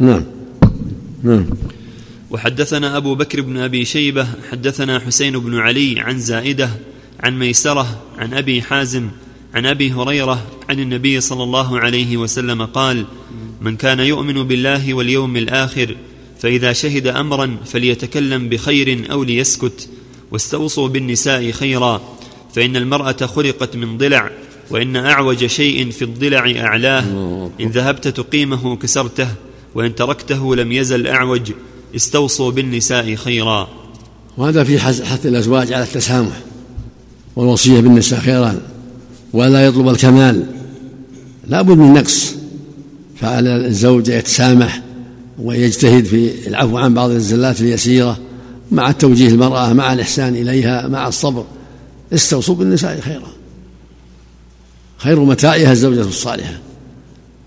نعم. نعم. وحدثنا أبو بكر بن أبي شيبة حدثنا حسين بن علي عن زائدة عن ميسرة عن أبي حازم عن أبي هريرة عن النبي صلى الله عليه وسلم قال من كان يؤمن بالله واليوم الآخر فإذا شهد أمرا فليتكلم بخير أو ليسكت واستوصوا بالنساء خيرا فإن المرأة خلقت من ضلع وإن أعوج شيء في الضلع أعلاه إن ذهبت تقيمه كسرته وإن تركته لم يزل أعوج استوصوا بالنساء خيرا. وهذا في حث الأزواج على التسامح والوصية بالنساء خيرا ولا يطلب الكمال. لا بد من نقص. فعلى الزوج يتسامح ويجتهد في العفو عن بعض الزلات اليسيرة مع توجيه المرأة مع الإحسان إليها مع الصبر. استوصوا بالنساء خيرا. خير متاعها الزوجة الصالحة.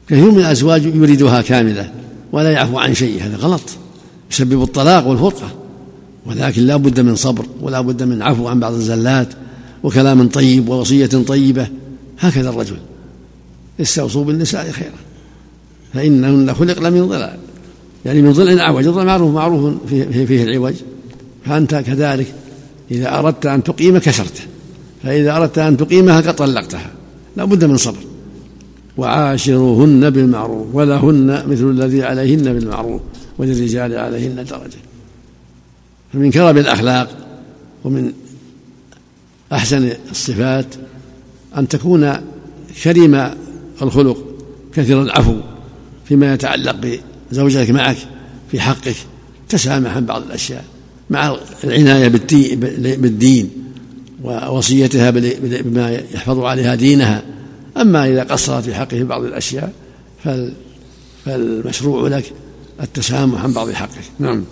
كثير من الأزواج يريدها كاملة. ولا يعفو عن شيء. هذا غلط. يسبب الطلاق والفرقة. ولكن لا بد من صبر ولا بد من عفو عن بعض الزلات وكلام طيب ووصية طيبة. هكذا الرجل. استوصوا بالنساء خيرا. فإنهن خلقن من ضلع يعني من ضلع أعوج الضلع معروف معروف فيه, فيه العوج. فأنت كذلك إذا أردت أن تقيم كسرته. فإذا أردت أن تقيمها قد طلقتها لا بد من صبر. وعاشروهن بالمعروف ولهن مثل الذي عليهن بالمعروف وللرجال عليهن درجة. فمن كرم الأخلاق ومن أحسن الصفات أن تكون كريم الخلق كثير العفو فيما يتعلق بزوجتك معك في حقك تسامح عن بعض الأشياء مع العناية بالدين ووصيتها بما يحفظ عليها دينها. أما إذا قصرت في حقه بعض الأشياء فالمشروع لك التسامح عن بعض حقك نعم.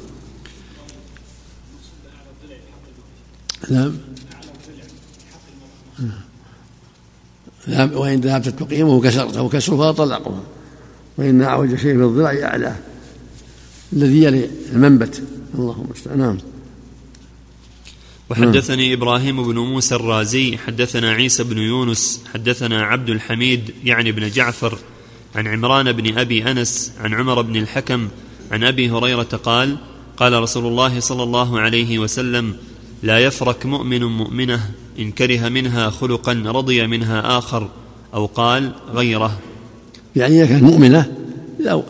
نعم. وإن ذهبت تقيمه كسرته كسره فطلقها وإن أعوج شيء في الضلع أعلاه. الذي يلي المنبت. اللهم المستعان نعم. وحدثني إبراهيم بن موسى الرازي حدثنا عيسى بن يونس حدثنا عبد الحميد يعني بن جعفر عن عمران بن أبي أنس عن عمر بن الحكم عن أبي هريرة قال قال رسول الله صلى الله عليه وسلم لا يفرك مؤمن مؤمنة إن كره منها خلقا رضي منها آخر أو قال غيره. يعني إذا كانت مؤمنة لو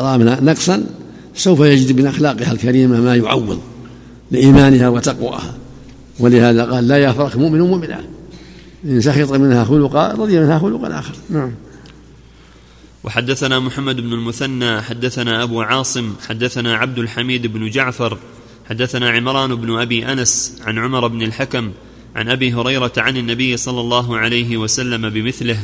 راى منها نقصا سوف يجد من أخلاقها الكريمة ما يعوض لإيمانها وتقواها ولهذا قال لا يفرق مؤمن مؤمنة إن سخط منها خلقا رضي منها خلقا آخر نعم. وحدثنا محمد بن المثنى حدثنا أبو عاصم حدثنا عبد الحميد بن جعفر حدثنا عمران بن أبي أنس عن عمر بن الحكم عن أبي هريرة عن النبي صلى الله عليه وسلم بمثله.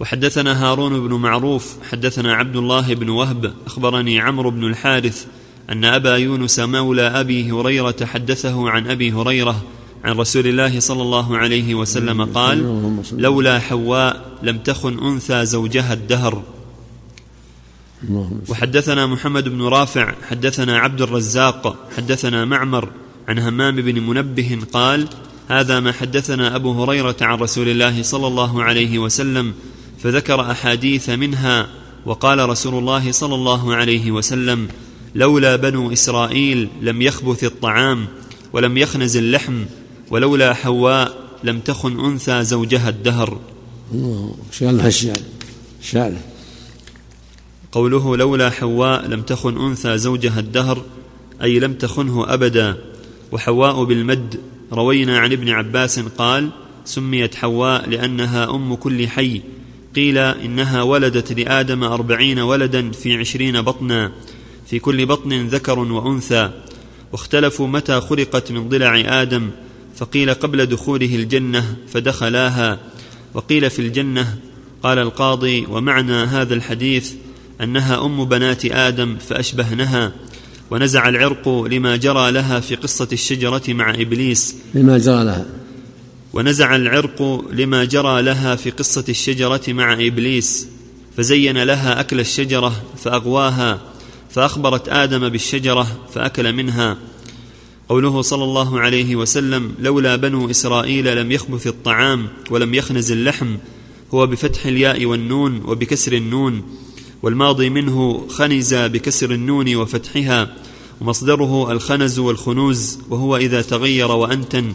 وحدثنا هارون بن معروف حدثنا عبد الله بن وهب أخبرني عمرو بن الحارث أن أبا يونس مولى أبي هريرة حدثه عن أبي هريرة عن رسول الله صلى الله عليه وسلم قال لولا حواء لم تخن أنثى زوجها الدهر. وحدثنا محمد بن رافع حدثنا عبد الرزاق حدثنا معمر عن همام بن منبه قال هذا ما حدثنا أبو هريرة عن رسول الله صلى الله عليه وسلم فذكر أحاديث منها وقال رسول الله صلى الله عليه وسلم لولا بنو إسرائيل لم يخبث الطعام ولم يخنز اللحم ولولا حواء لم تخن أنثى زوجها الدهر. شال الشعر شعر قوله لولا حواء لم تخن أنثى زوجها الدهر أي لم تخنه أبدا وحواء بالمد روينا عن ابن عباس قال سميت حواء لأنها أم كل حي قيل إنها ولدت لآدم أربعين ولدا في عشرين بطنا في كل بطن ذكر وأنثى واختلفوا متى خلقت من ضلع آدم فقيل قبل دخوله الجنة فدخلاها وقيل في الجنة قال القاضي ومعنى هذا الحديث أنها أم بنات آدم فأشبهنها ونزع العرق لما جرى لها في قصة الشجرة مع إبليس. لما جرى لها. ونزع العرق لما جرى لها في قصة الشجرة مع إبليس فزين لها أكل الشجرة فأغواها فأخبرت آدم بالشجرة فأكل منها. قوله صلى الله عليه وسلم لولا بنو إسرائيل لم يخبث الطعام ولم يخنز اللحم هو بفتح الياء والنون وبكسر النون والماضي منه خنز بكسر النون وفتحها ومصدره الخنز والخنوز وهو إذا تغير وأنتن.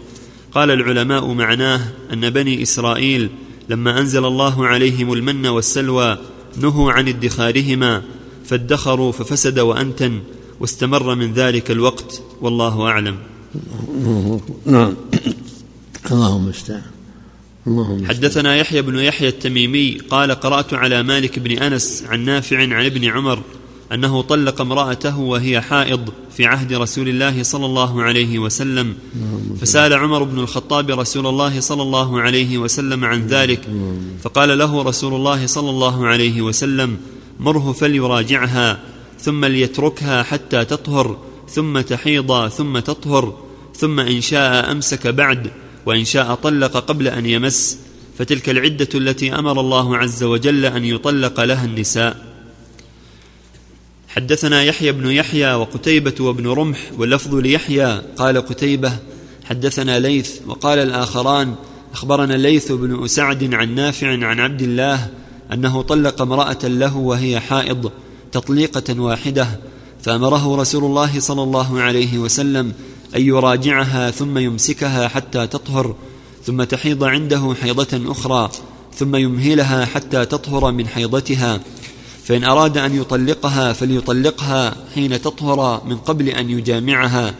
قال العلماء معناه أن بني إسرائيل لما أنزل الله عليهم المن والسلوى نهوا عن ادخارهما. فادخروا ففسد وأنتن واستمر من ذلك الوقت والله أعلم. نعم. اللهم استعان. اللهم حدثنا يحيى بن يحيى التميمي قال قرأت على مالك بن أنس عن نافع عن ابن عمر أنه طلق امرأته وهي حائض في عهد رسول الله صلى الله عليه وسلم. فسال عمر بن الخطاب رسول الله صلى الله عليه وسلم عن ذلك. فقال له رسول الله صلى الله عليه وسلم مره فليراجعها ثم ليتركها حتى تطهر ثم تحيض ثم تطهر ثم إن شاء أمسك بعد وإن شاء طلق قبل أن يمس. فتلك العدة التي أمر الله عز وجل أن يطلق لها النساء. حدثنا يحيى بن يحيى وقتيبة وابن رمح واللفظ ليحيى قال قتيبة حدثنا ليث وقال الآخران أخبرنا الليث بن أسعد عن نافع عن عبد الله أنه طلق امرأة له وهي حائض تطليقة واحدة فأمره رسول الله صلى الله عليه وسلم أن يراجعها ثم يمسكها حتى تطهر ثم تحيض عنده حيضة أخرى ثم يمهلها حتى تطهر من حيضتها. فإن أراد أن يطلقها فليطلقها حين تطهر من قبل أن يجامعها.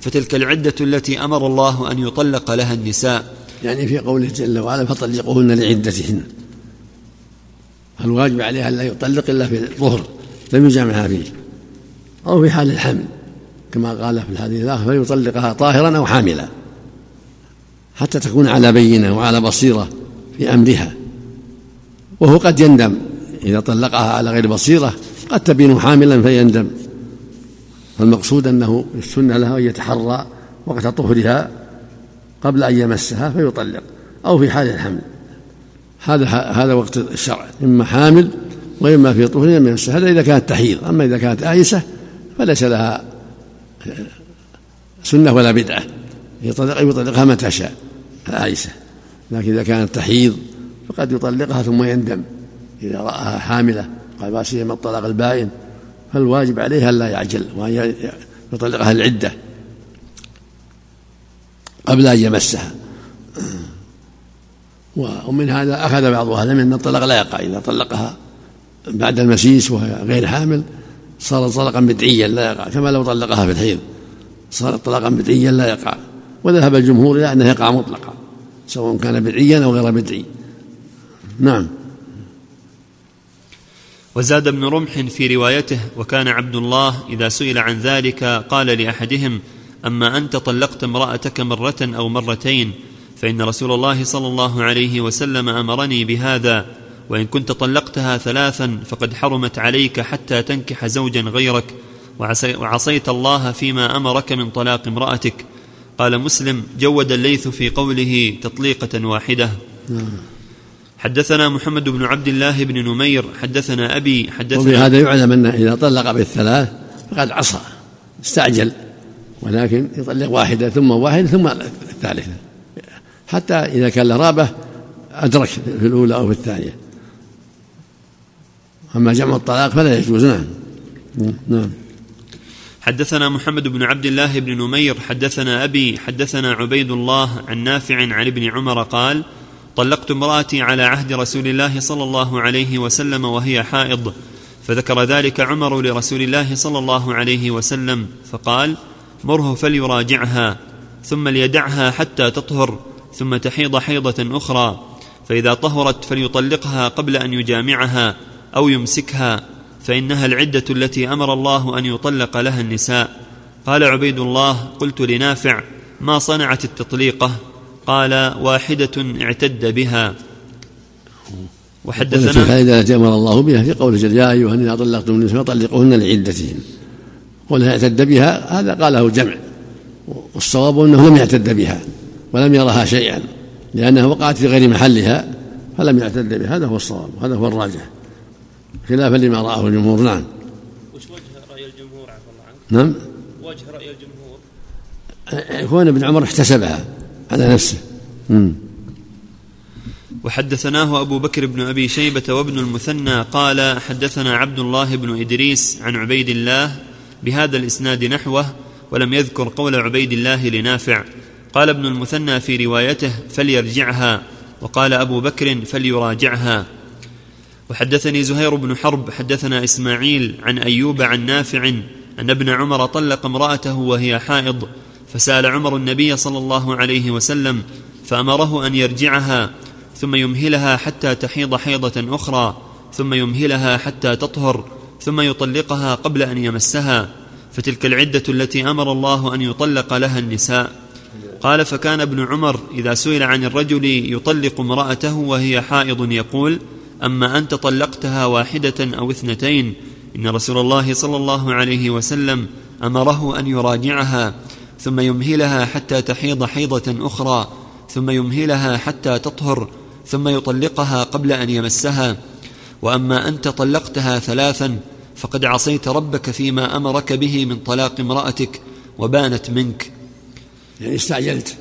فتلك العدة التي أمر الله أن يطلق لها النساء. يعني في قوله جل وعلا فطلقوهن لعدتهن. الواجب عليها لا يطلق إلا في الظهر لم يجامعها فيه أو في حال الحمل كما قال في الحديث الآخر فيطلقها طاهرا أو حاملا حتى تكون على بينة وعلى بصيرة في أمرها. وهو قد يندم إذا طلقها على غير بصيرة قد تبين حاملا فيندم. فالمقصود أنه السنة له أن يتحرى وقت طهرها قبل أن يمسها فيطلق أو في حال الحمل. هذا هذا وقت الشرع إما حامل وإما في طهر يمسها هذا إذا كانت تحيض أما إذا كانت آيسة فليس لها سنة ولا بدعة يطلق يطلقها متى شاء الآيسة لكن إذا كانت تحيض فقد يطلقها ثم يندم إذا رآها حاملة قال ما سيما الطلاق البائن فالواجب عليه ألا يعجل وأن يطلقها العدة قبل أن يمسها. ومن هذا أخذ بعض أهل أن الطلاق لا يقع. إذا طلقها بعد المسيس وهي غير حامل صار طلاقا بدعيا لا يقع كما لو طلقها في الحيض صار طلاقا بدعيا لا يقع. وذهب الجمهور إلى أنه يقع مطلقا سواء كان بدعيا أو غير بدعي. نعم. وزاد ابن رمح في روايته وكان عبد الله إذا سئل عن ذلك قال لأحدهم أما أنت طلقت امرأتك مرة أو مرتين فإن رسول الله صلى الله عليه وسلم أمرني بهذا وإن كنت طلقتها ثلاثا فقد حرمت عليك حتى تنكح زوجا غيرك وعصيت الله فيما أمرك من طلاق امرأتك. قال مسلم جود الليث في قوله تطليقة واحدة. نعم. حدثنا محمد بن عبد الله بن نمير حدثنا أبي حدثنا وبهذا يعلم أنه إذا طلق بالثلاث فقد عصى استعجل ولكن يطلق واحدة ثم واحدة ثم الثالثة. حتى إذا كان له رابة أدرك في الأولى أو في الثانية. أما جمع الطلاق فلا يجوز. نعم. نعم. حدثنا محمد بن عبد الله بن نمير حدثنا أبي حدثنا عبيد الله عن نافع عن ابن عمر قال طلقت امرأتي على عهد رسول الله صلى الله عليه وسلم وهي حائض فذكر ذلك عمر لرسول الله صلى الله عليه وسلم فقال مره فليراجعها ثم ليدعها حتى تطهر. ثم تحيض حيضة أخرى فإذا طهرت فليطلقها قبل أن يجامعها أو يمسكها فإنها العدة التي أمر الله أن يطلق لها النساء. قال عبيد الله قلت لنافع ما صنعت التطليقة؟ قال واحدة اعتد بها. وحدثنا الفائدة التي أمر الله بها في قوله جل يا أيها الذين طلقتم النساء فطلقوهن لعدتهن. قولها اعتد بها؟ هذا قاله الجمع والصواب أنه لم يعتد بها. ولم يرها شيئا لأنها وقعت في غير محلها فلم يعتد بها. هذا هو الصواب هذا هو الراجح. خلافا لما رآه الجمهور نعم. وش وجه رأي الجمهور عفى الله عنك؟ نعم. وجه رأي الجمهور. كون ابن عمر احتسبها على نفسه. مم. وحدثناه أبو بكر بن أبي شيبة وابن المثنى قال حدثنا عبد الله بن إدريس عن عبيد الله بهذا الإسناد نحوه ولم يذكر قول عبيد الله لنافع. قال ابن المثنى في روايته فليرجعها وقال أبو بكر فليراجعها. وحدثني زهير بن حرب حدثنا إسماعيل عن أيوب عن نافع أن ابن عمر طلق امرأته وهي حائض فسأل عمر النبي صلى الله عليه وسلم فأمره أن يرجعها ثم يمهلها حتى تحيض حيضة أخرى ثم يمهلها حتى تطهر ثم يطلقها قبل أن يمسها. فتلك العدة التي أمر الله أن يطلق لها النساء. قال فكان ابن عمر إذا سئل عن الرجل يطلق امرأته وهي حائض يقول أما أنت طلقتها واحدة أو اثنتين إن رسول الله صلى الله عليه وسلم أمره أن يراجعها ثم يمهلها حتى تحيض حيضة أخرى ثم يمهلها حتى تطهر ثم يطلقها قبل أن يمسها وأما أنت طلقتها ثلاثا فقد عصيت ربك فيما أمرك به من طلاق امرأتك وبانت منك يعني استعجلت.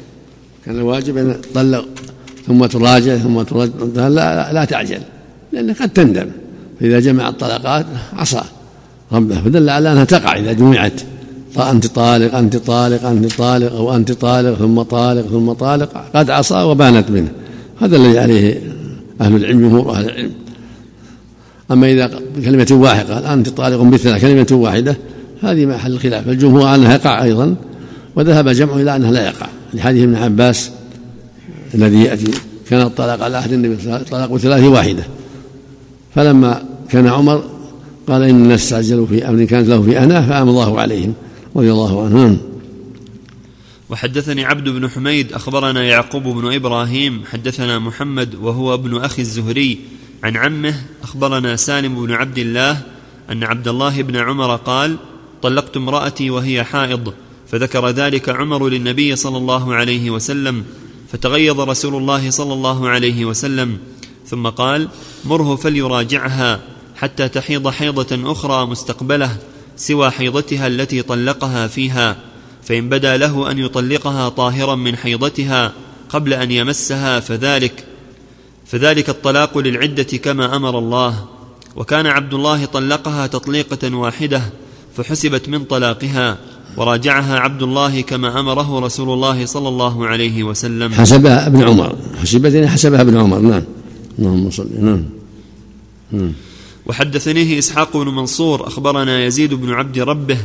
كان الواجب أن تطلق ثم تراجع ثم تراجع. لا, لا, تعجل لأنك قد تندم. فإذا جمع الطلقات عصى ربه فدل على أنها تقع إذا جمعت. أنت طالق أنت طالق أنت طالق أو أنت طالق ثم طالق ثم طالق قد عصى وبانت منه. هذا الذي عليه أهل العلم جمهور أهل العلم. أما إذا بكلمة واحدة قال أنت طالق بثلاث كلمة واحدة هذه محل الخلاف الجمهور أنها يقع أيضا. وذهب جمع إلى أنها لا يقع. لحديث ابن عباس الذي يأتي كان الطلاق على عهد النبي الطلاق بثلاث واحدة. فلما كان عمر قال إن الناس استعجلوا في أمر كانت له في أنا فأم الله عليهم رضي الله عنهم. وحدثني عبد بن حميد أخبرنا يعقوب بن إبراهيم حدثنا محمد وهو ابن أخي الزهري عن عمه أخبرنا سالم بن عبد الله أن عبد الله بن عمر قال طلقت امرأتي وهي حائض. فذكر ذلك عمر للنبي صلى الله عليه وسلم فتغيظ رسول الله صلى الله عليه وسلم ثم قال مره فليراجعها حتى تحيض حيضة أخرى مستقبلة سوى حيضتها التي طلقها فيها فإن بدا له أن يطلقها طاهرا من حيضتها قبل أن يمسها فذلك فذلك الطلاق للعدة كما أمر الله وكان عبد الله طلقها تطليقة واحدة فحسبت من طلاقها وراجعها عبد الله كما أمره رسول الله صلى الله عليه وسلم. حسبها ابن عمر. حسبت حسبها ابن عمر. نعم. اللهم صل نعم. نعم. وحدثنيه إسحاق بن منصور أخبرنا يزيد بن عبد ربه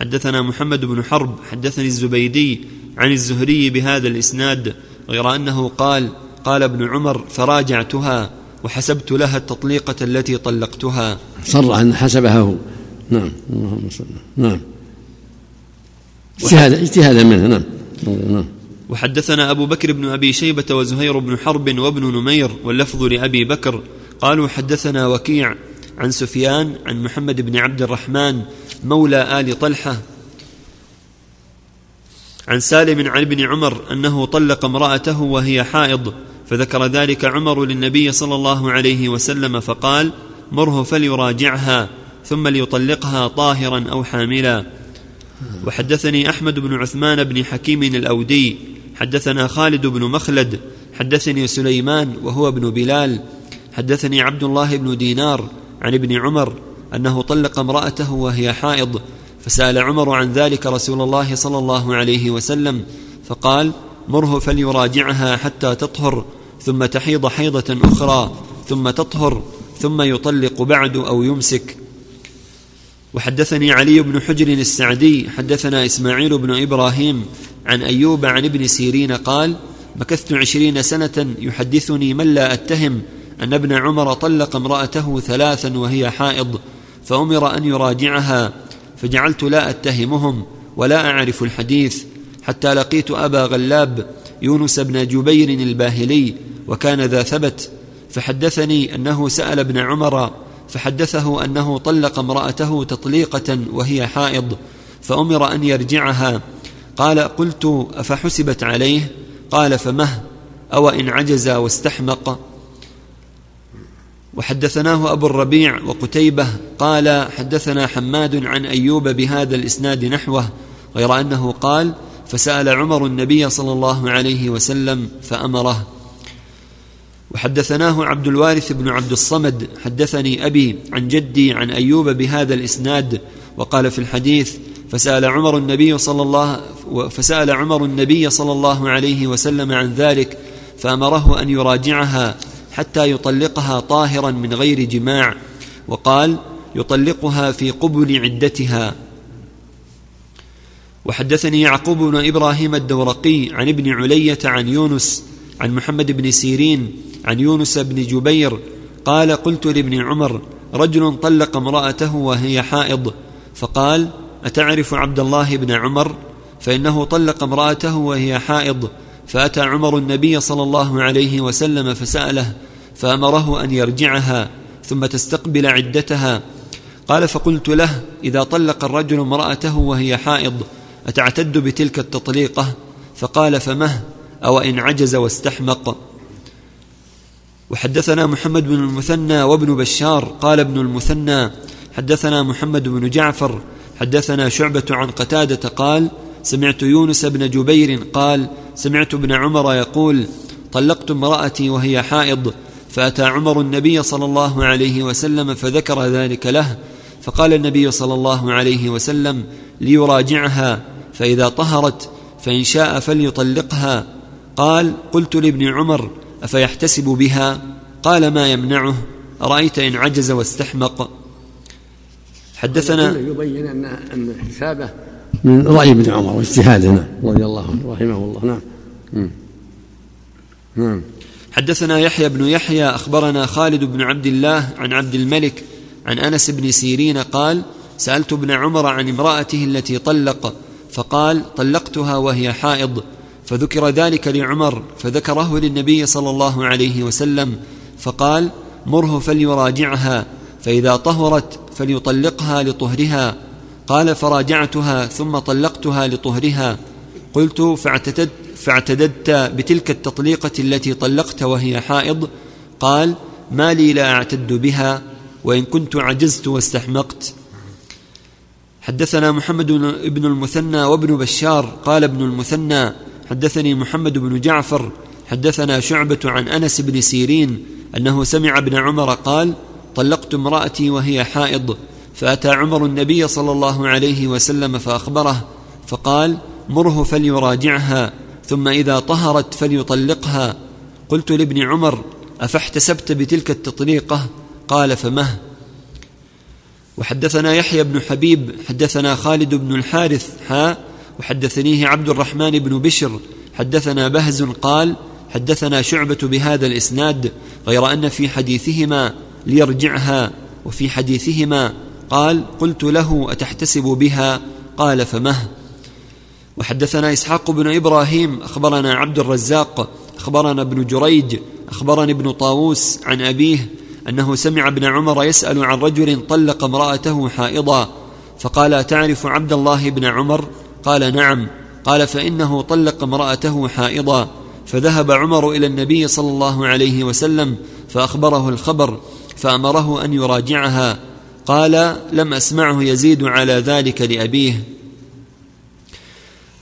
حدثنا محمد بن حرب حدثني الزبيدي عن الزهري بهذا الإسناد غير أنه قال قال ابن عمر فراجعتها وحسبت لها التطليقة التي طلقتها. صرح أن حسبها هو. نعم. اللهم صل نعم. اجتهاد اجتهادا منه نعم. نعم. وحدثنا أبو بكر بن أبي شيبة وزهير بن حرب وابن نمير واللفظ لأبي بكر. قالوا حدثنا وكيع عن سفيان عن محمد بن عبد الرحمن مولى آل طلحة عن سالم عن ابن عمر أنه طلق امرأته وهي حائض فذكر ذلك عمر للنبي صلى الله عليه وسلم فقال مره فليراجعها ثم ليطلقها طاهرا أو حاملا. وحدثني أحمد بن عثمان بن حكيم الأودي حدثنا خالد بن مخلد حدثني سليمان وهو ابن بلال حدثني عبد الله بن دينار عن ابن عمر أنه طلق امرأته وهي حائض فسأل عمر عن ذلك رسول الله صلى الله عليه وسلم فقال مره فليراجعها حتى تطهر ثم تحيض حيضة أخرى ثم تطهر ثم يطلق بعد أو يمسك وحدثني علي بن حجر السعدي حدثنا إسماعيل بن إبراهيم عن أيوب عن ابن سيرين قال مكثت عشرين سنة يحدثني من لا أتهم أن ابن عمر طلق امرأته ثلاثا وهي حائض فأمر أن يراجعها فجعلت لا أتهمهم ولا أعرف الحديث حتى لقيت أبا غلاب يونس بن جبير الباهلي وكان ذا ثبت فحدثني أنه سأل ابن عمر فحدثه أنه طلق امرأته تطليقة وهي حائض فأمر أن يرجعها. قال قلت أفحسبت عليه؟ قال فمه أو إن عجز واستحمق. وحدثناه أبو الربيع وقتيبة. قال حدثنا حماد عن أيوب بهذا الإسناد نحوه غير أنه قال فسأل عمر النبي صلى الله عليه وسلم فأمره. وحدثناه عبد الوارث بن عبد الصمد حدثني أبي عن جدي عن أيوب بهذا الإسناد وقال في الحديث فسأل عمر النبي صلى الله فسأل عمر النبي صلى الله عليه وسلم عن ذلك فأمره أن يراجعها حتى يطلقها طاهرا من غير جماع وقال يطلقها في قبل عدتها. وحدثني يعقوب بن إبراهيم الدورقي عن ابن علية عن يونس عن محمد بن سيرين عن يونس بن جبير قال قلت لابن عمر رجل طلق امرأته وهي حائض فقال أتعرف عبد الله بن عمر؟ فإنه طلق امرأته وهي حائض فأتى عمر النبي صلى الله عليه وسلم فسأله فأمره أن يرجعها ثم تستقبل عدتها. قال فقلت له إذا طلق الرجل امرأته وهي حائض أتعتد بتلك التطليقة؟ فقال فمه؟ أو إن عجز واستحمق. وحدثنا محمد بن المثنى وابن بشار قال ابن المثنى حدثنا محمد بن جعفر حدثنا شعبة عن قتادة قال سمعت يونس بن جبير قال سمعت ابن عمر يقول طلقت امرأتي وهي حائض فأتى عمر النبي صلى الله عليه وسلم فذكر ذلك له فقال النبي صلى الله عليه وسلم ليراجعها فإذا طهرت فإن شاء فليطلقها. قال قلت لابن عمر أفيحتسب بها؟ قال ما يمنعه؟ أرأيت إن عجز واستحمق؟ حدثنا يبين ان أن احتسابه من رأي ابن عمر واجتهاده. رضي الله عنه رحمه الله. نعم. نعم حدثنا يحيى بن يحيى أخبرنا خالد بن عبد الله عن عبد الملك عن أنس بن سيرين قال سألت ابن عمر عن امرأته التي طلق فقال طلقتها وهي حائض. فذكر ذلك لعمر فذكره للنبي صلى الله عليه وسلم فقال مره فليراجعها فإذا طهرت فليطلقها لطهرها قال فراجعتها ثم طلقتها لطهرها. قلت فاعتدت فاعتددت بتلك التطليقة التي طلقت وهي حائض. قال ما لي لا أعتد بها وإن كنت عجزت واستحمقت. حدثنا محمد بن المثنى وابن بشار قال ابن المثنى حدثني محمد بن جعفر حدثنا شعبة عن أنس بن سيرين أنه سمع ابن عمر قال طلقت امرأتي وهي حائض فأتى عمر النبي صلى الله عليه وسلم فأخبره فقال مره فليراجعها ثم إذا طهرت فليطلقها. قلت لابن عمر أفاحتسبت بتلك التطليقة؟ قال فمه. وحدثنا يحيى بن حبيب حدثنا خالد بن الحارث حا وحدثنيه عبد الرحمن بن بشر حدثنا بهز قال حدثنا شعبة بهذا الإسناد غير أن في حديثهما ليرجعها وفي حديثهما قال قلت له أتحتسب بها؟ قال فمه. وحدثنا إسحاق بن إبراهيم أخبرنا عبد الرزاق أخبرنا ابن جريج أخبرني ابن طاووس عن أبيه أنه سمع ابن عمر يسأل عن رجل طلق امرأته حائضا فقال أتعرف عبد الله بن عمر؟ قال نعم. قال فإنه طلق امرأته حائضا فذهب عمر إلى النبي صلى الله عليه وسلم فأخبره الخبر فأمره أن يراجعها. قال لم أسمعه يزيد على ذلك لأبيه.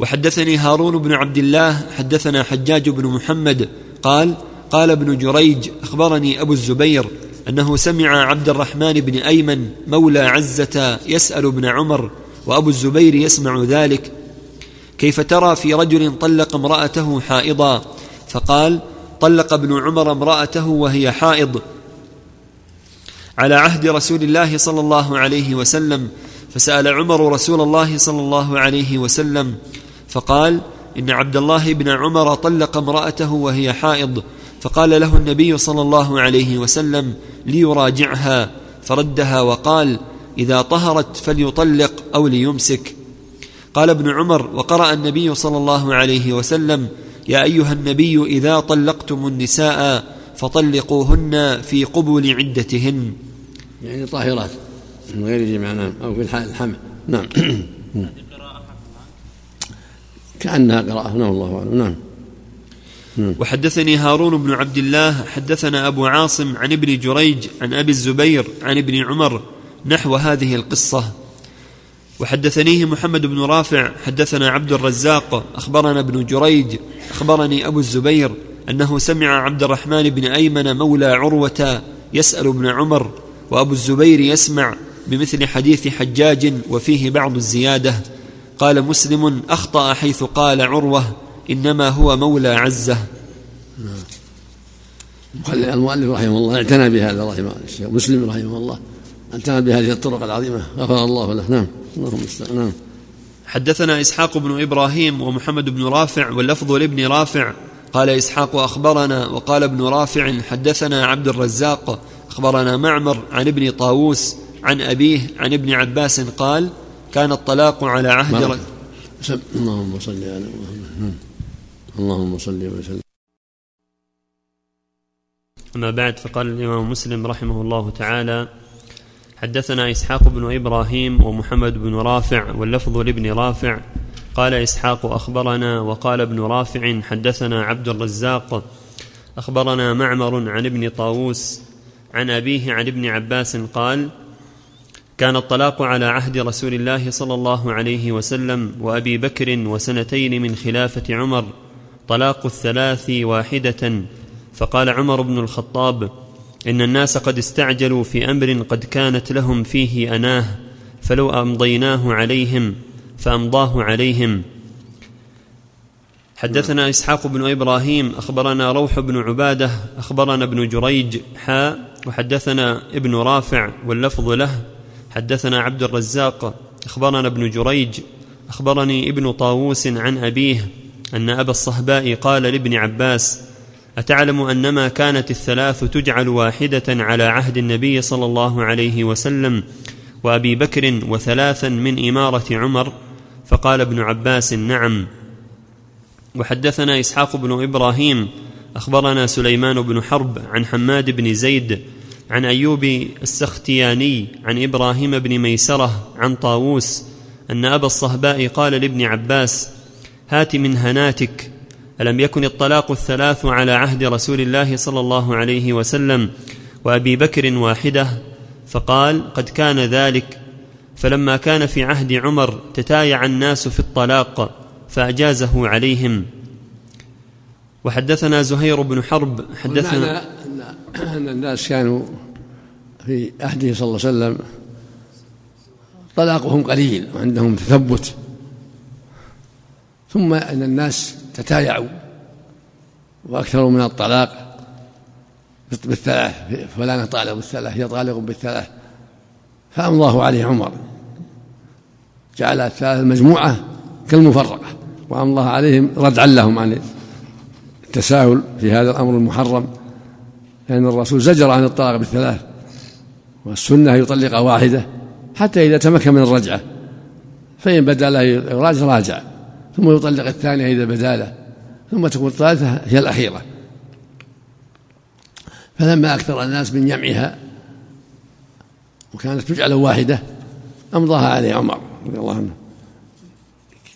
وحدثني هارون بن عبد الله حدثنا حجاج بن محمد قال قال ابن جريج أخبرني أبو الزبير أنه سمع عبد الرحمن بن أيمن مولى عزة يسأل ابن عمر وأبو الزبير يسمع ذلك. كيف ترى في رجل طلق امرأته حائضا؟ فقال طلق ابن عمر امرأته وهي حائض. على عهد رسول الله صلى الله عليه وسلم فسأل عمر رسول الله صلى الله عليه وسلم فقال إن عبد الله بن عمر طلق امرأته وهي حائض. فقال له النبي صلى الله عليه وسلم ليراجعها. فردها وقال إذا طهرت فليطلق أو ليمسك. قال ابن عمر وقرأ النبي صلى الله عليه وسلم يا أيها النبي إذا طلقتم النساء فطلقوهن في قبول عدتهن. يعني طاهرات من غير جمع نعم. أو في الحمل. نعم. كأنها قراءة نعم الله أعلم. نعم. وحدثني هارون بن عبد الله حدثنا أبو عاصم عن ابن جريج عن أبي الزبير عن ابن عمر نحو هذه القصة. وحدثنيه محمد بن رافع حدثنا عبد الرزاق أخبرنا ابن جريج أخبرني أبو الزبير أنه سمع عبد الرحمن بن أيمن مولى عروة يسأل ابن عمر وأبو الزبير يسمع بمثل حديث حجاج وفيه بعض الزيادة. قال مسلم أخطأ حيث قال عروة إنما هو مولى عزة. المؤلف رحمه الله اعتنى بهذا رحمه الشيخ مسلم رحمه الله. اعتنى بهذه الطرق العظيمة. غفر الله له. نعم. اللهم نعم. حدثنا إسحاق بن إبراهيم ومحمد بن رافع واللفظ لابن رافع. قال إسحاق أخبرنا وقال ابن رافع حدثنا عبد الرزاق أخبرنا معمر عن ابن طاووس عن أبيه عن ابن عباس قال كان الطلاق على عهد اللهم صل على محمد. اللهم صل وسلم. أما بعد فقال الإمام مسلم رحمه الله تعالى حدثنا إسحاق بن إبراهيم ومحمد بن رافع واللفظ لابن رافع. قال إسحاق أخبرنا وقال ابن رافع حدثنا عبد الرزاق. أخبرنا معمر عن ابن طاووس عن أبيه عن ابن عباس قال كان الطلاق على عهد رسول الله صلى الله عليه وسلم وأبي بكر وسنتين من خلافة عمر طلاق الثلاث واحدة. فقال عمر بن الخطاب إن الناس قد استعجلوا في أمر قد كانت لهم فيه أناه فلو أمضيناه عليهم فأمضاه عليهم. حدثنا إسحاق بن إبراهيم أخبرنا روح بن عبادة أخبرنا ابن جريج حاء وحدثنا ابن رافع واللفظ له. حدثنا عبد الرزاق أخبرنا ابن جريج أخبرني ابن طاووس عن أبيه أن أبا الصهباء قال لابن عباس أتعلم أنما كانت الثلاث تجعل واحدة على عهد النبي صلى الله عليه وسلم وأبي بكر وثلاثا من إمارة عمر فقال ابن عباس نعم. وحدثنا إسحاق بن إبراهيم أخبرنا سليمان بن حرب عن حماد بن زيد عن أيوب السختياني عن إبراهيم بن ميسرة عن طاووس أن أبا الصهباء قال لابن عباس هات من هناتك ألم يكن الطلاق الثلاث على عهد رسول الله صلى الله عليه وسلم وأبي بكر واحدة؟ فقال قد كان ذلك. فلما كان في عهد عمر تتايع الناس في الطلاق فأجازه عليهم. وحدثنا زهير بن حرب حدثنا أن الناس كانوا في عهده صلى الله عليه وسلم طلاقهم قليل وعندهم تثبت. ثم أن الناس تتايعوا واكثروا من الطلاق بالثلاث فلان طالق بالثلاث هي طالق بالثلاث. فأمضاه عليه عمر. جعل الثلاث المجموعة كالمفرقة وأمضاه عليهم ردعا لهم عن التساهل في هذا الأمر المحرم. لأن الرسول زجر عن الطلاق بالثلاث والسنة يطلق واحدة حتى إذا تمكن من الرجعة فإن بدا له يراجع راجع. ثم يطلق الثانية إذا بدا له ثم تكون الثالثة هي الأخيرة. فلما أكثر الناس من جمعها وكانت تجعل واحدة أمضاها عليه عمر رضي الله عنه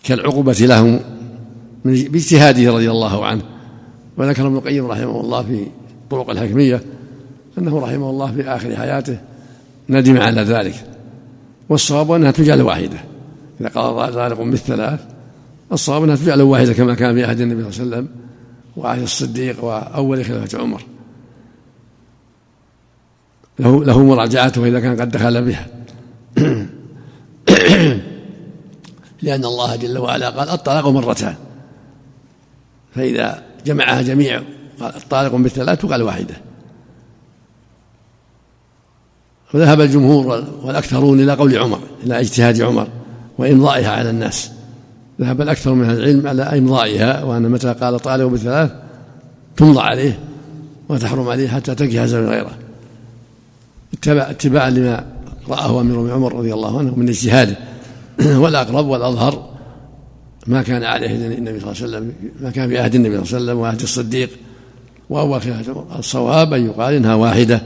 كالعقوبة لهم باجتهاده رضي الله عنه. وذكر ابن القيم رحمه الله في طرق الحكمية أنه رحمه الله في آخر حياته ندم على ذلك. والصواب أنها تجعل واحدة. إذا قال ذلك بالثلاث الصواب أنها تجعل واحدة كما كان في عهد النبي صلى الله عليه وسلم وعهد الصديق وأول خلافة عمر. له له مراجعته إذا كان قد دخل بها. لأن الله جل وعلا قال الطلاق مرتان. فإذا جمعها جميع قال الطالق بالثلاث تقال واحدة. وذهب الجمهور والأكثرون إلى قول عمر إلى اجتهاد عمر وإمضائها على الناس. ذهب الأكثر من العلم على إمضائها وأن متى قال طالب بالثلاث تمضى عليه وتحرم عليه حتى تنكح زوج غيره. اتباع اتباعا لما رآه أمير عمر رضي الله عنه من اجتهاده. والأقرب والأظهر ما كان عليه النبي صلى الله عليه وسلم ما كان في عهد النبي صلى الله عليه وسلم وعهد الصديق. وأول خلافة الصواب أن يقال إنها واحدة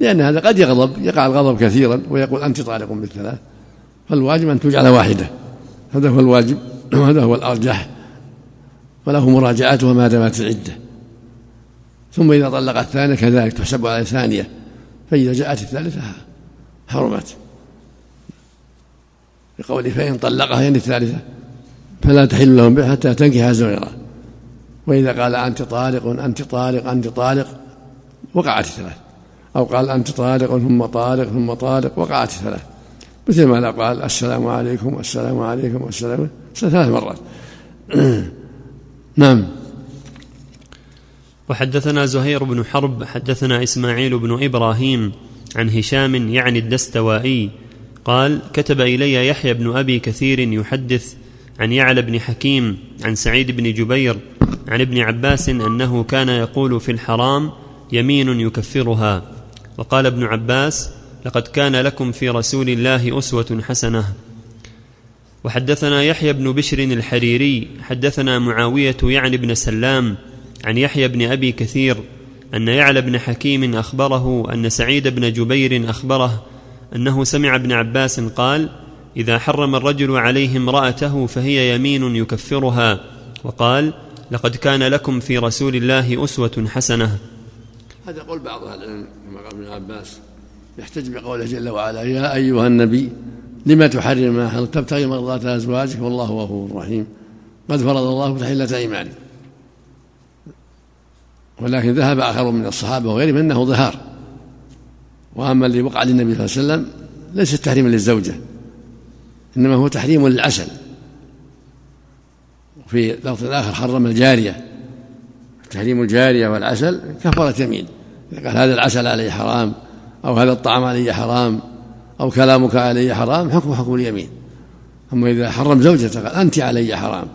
لأن هذا قد يغضب يقع الغضب كثيرا ويقول أنت طالق بالثلاث فالواجب أن تجعل واحدة. هذا هو الواجب وهذا هو الأرجح. وله مراجعتها ما دامت العدة ثم إذا طلق الثانية كذلك تحسب على ثانية فإذا جاءت الثالثة حرمت. بقوله فإن طلقها يعني الثالثة فلا تحل لهم بها حتى تنكح زوجها. وإذا قال أنت طالق أنت طالق أنت طالق وقعت الثلاث. أو قال أنت طالق ثم طالق ثم طالق وقعت الثلاث. مثل ما قال السلام عليكم السلام عليكم السلام ثلاث مرات. نعم. وحدثنا زهير بن حرب حدثنا إسماعيل بن إبراهيم عن هشام يعني الدستوائي قال كتب إلي يحيى بن أبي كثير يحدث عن يعلى بن حكيم عن سعيد بن جبير عن ابن عباس أنه كان يقول في الحرام يمين يكفرها. وقال ابن عباس لقد كان لكم في رسول الله أسوة حسنة. وحدثنا يحيى بن بشر الحريري حدثنا معاوية يعني بن سلام عن يحيى بن أبي كثير أن يعلى بن حكيم أخبره أن سعيد بن جبير أخبره أنه سمع ابن عباس قال إذا حرم الرجل عليه امرأته فهي يمين يكفرها وقال لقد كان لكم في رسول الله أسوة حسنة هذا قول بعض أهل العلم ابن عباس. يحتج بقوله جل وعلا يا أيها النبي لما تحرم ما هل تبتغي مرضات أزواجك؟ والله غفور رحيم. قد فرض الله تحلة أيمانك. ولكن ذهب آخر من الصحابة وغيرهم إنه ظهار. وأما اللي وقع للنبي صلى الله عليه وسلم ليس تحريما للزوجة إنما هو تحريم للعسل. في لفظ آخر حرم الجارية. تحريم الجارية والعسل كفاره يمين. قال هذا العسل علي حرام أو هذا الطعام علي حرام أو كلامك علي حرام حكم حكم اليمين. أما إذا حرم زوجته قال أنت علي حرام.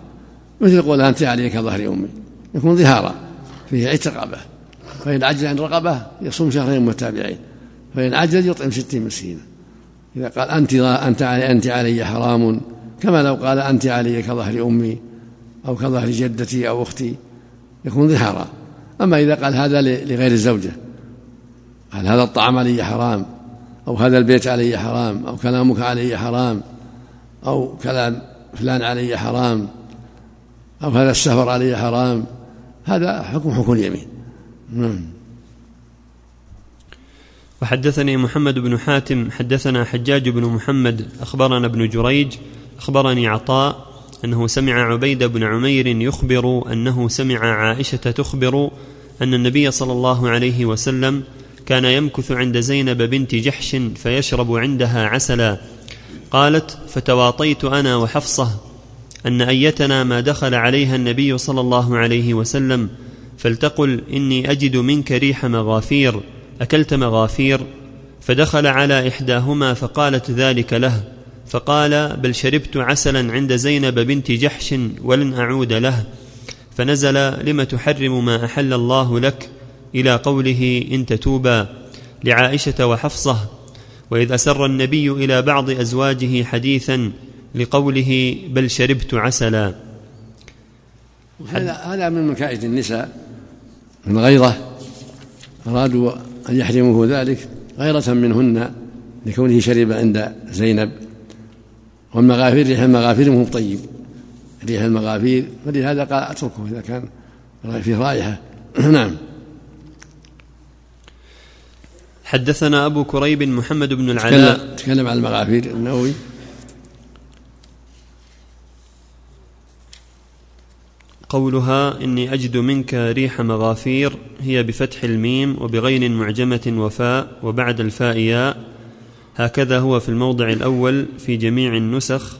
مثل يقول أنت علي كظهر أمي. يكون ظهارا فيه عتق رقبه فإن عجز عن رقبة يصوم شهرين متابعين. فإن عجز يطعم ستين مسكينا إذا قال أنت أنت علي أنت علي حرام كما لو قال أنت علي كظهر أمي أو كظهر جدتي أو أختي يكون ظهارا أما إذا قال هذا لغير الزوجة قال هذا الطعام علي حرام أو هذا البيت علي حرام أو كلامك علي حرام أو كلام فلان علي حرام أو هذا السفر علي حرام. هذا حكم حكم اليمين نعم. وحدثني محمد بن حاتم حدثنا حجاج بن محمد أخبرنا ابن جريج أخبرني عطاء أنه سمع عبيد بن عمير يخبر أنه سمع عائشة تخبر أن النبي صلى الله عليه وسلم كان يمكث عند زينب بنت جحش فيشرب عندها عسلا. قالت فتواطيت أنا وحفصة أن أيتنا ما دخل عليها النبي صلى الله عليه وسلم فلتقل إني أجد منك ريح مغافير أكلت مغافير. فدخل على إحداهما فقالت ذلك له فقال بل شربت عسلا عند زينب بنت جحش ولن أعود له. فنزل لم تحرم ما أحل الله لك؟ إلى قوله إن تتوبا لعائشة وحفصة وإذ أسر النبي إلى بعض أزواجه حديثا لقوله بل شربت عسلا. هذا هذا من مكائد النساء من غيرة أرادوا أن يحرموه ذلك غيرة منهن لكونه شرب عند زينب والمغافير ريح المغافير مو طيب. ريح المغافير فلهذا قال أتركه إذا كان فيه رائحة. نعم. حدثنا أبو كريب محمد بن العلاء. تكلم, تكلم عن المغافير النووي. قولها إني أجد منك ريح مغافير هي بفتح الميم وبغين معجمة وفاء وبعد الفاء ياء. هكذا هو في الموضع الأول في جميع النسخ.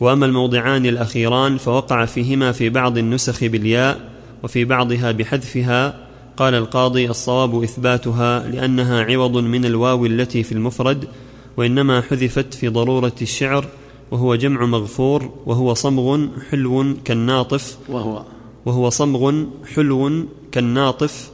وأما الموضعان الأخيران فوقع فيهما في بعض النسخ بالياء وفي بعضها بحذفها. قال القاضي الصواب إثباتها لأنها عوض من الواو التي في المفرد وإنما حذفت في ضرورة الشعر وهو جمع مغفور وهو صمغ حلو كالناطف وهو. وهو صمغ حلو كالناطف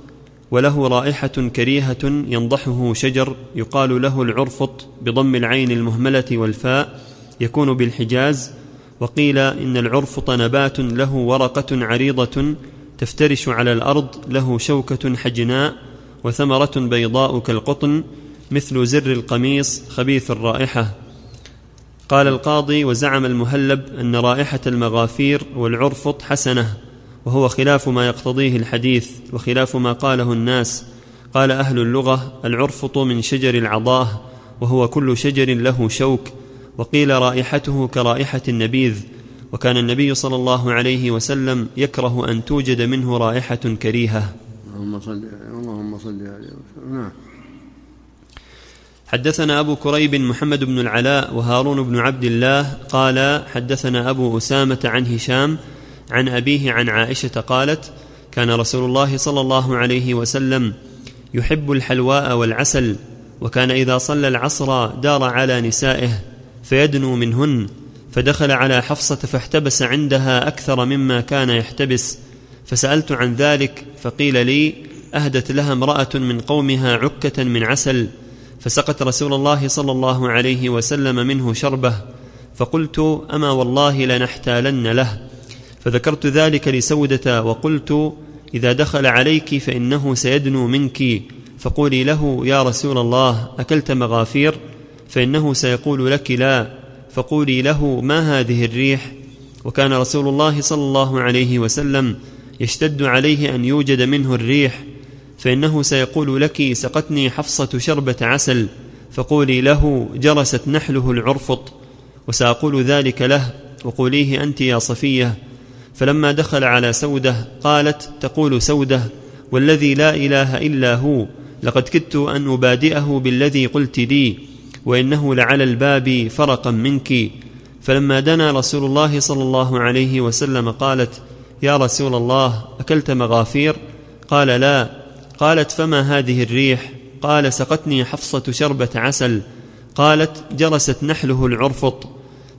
وله رائحة كريهة ينضحه شجر يقال له العرفط بضم العين المهملة والفاء يكون بالحجاز وقيل إن العرفط نبات له ورقة عريضة تفترش على الأرض له شوكة حجناء وثمرة بيضاء كالقطن مثل زر القميص خبيث الرائحة. قال القاضي وزعم المهلب أن رائحة المغافير والعرفط حسنة وهو خلاف ما يقتضيه الحديث وخلاف ما قاله الناس. قال أهل اللغة العرفط من شجر العضاه وهو كل شجر له شوك. وقيل رائحته كرائحة النبيذ وكان النبي صلى الله عليه وسلم يكره أن توجد منه رائحة كريهة. اللهم صل اللهم صل عليه وسلم نعم. حدثنا أبو كريب محمد بن العلاء وهارون بن عبد الله قال حدثنا أبو أسامة عن هشام عن أبيه عن عائشة قالت كان رسول الله صلى الله عليه وسلم يحب الحلواء والعسل وكان إذا صلى العصر دار على نسائه فيدنو منهن فدخل على حفصة فاحتبس عندها أكثر مما كان يحتبس. فسألت عن ذلك فقيل لي أهدت لها امرأة من قومها عكة من عسل. فسقت رسول الله صلى الله عليه وسلم منه شربه. فقلت أما والله لنحتالن له. فذكرت ذلك لسودة وقلت إذا دخل عليك فإنه سيدنو منك. فقولي له يا رسول الله أكلت مغافير؟ فإنه سيقول لك لا. فقولي له ما هذه الريح؟ وكان رسول الله صلى الله عليه وسلم يشتد عليه أن يوجد منه الريح فإنه سيقول لك سقتني حفصة شربة عسل. فقولي له جرست نحله العرفط. وسأقول ذلك له وقوليه أنت يا صفية. فلما دخل على سودة قالت تقول سودة والذي لا إله إلا هو لقد كدت أن أبادئه بالذي قلت لي. وإنه لعلى الباب فرقا منك. فلما دنا رسول الله صلى الله عليه وسلم قالت يا رسول الله أكلت مغافير؟ قال لا. قالت فما هذه الريح؟ قال سقتني حفصة شربة عسل. قالت جرست نحله العرفط.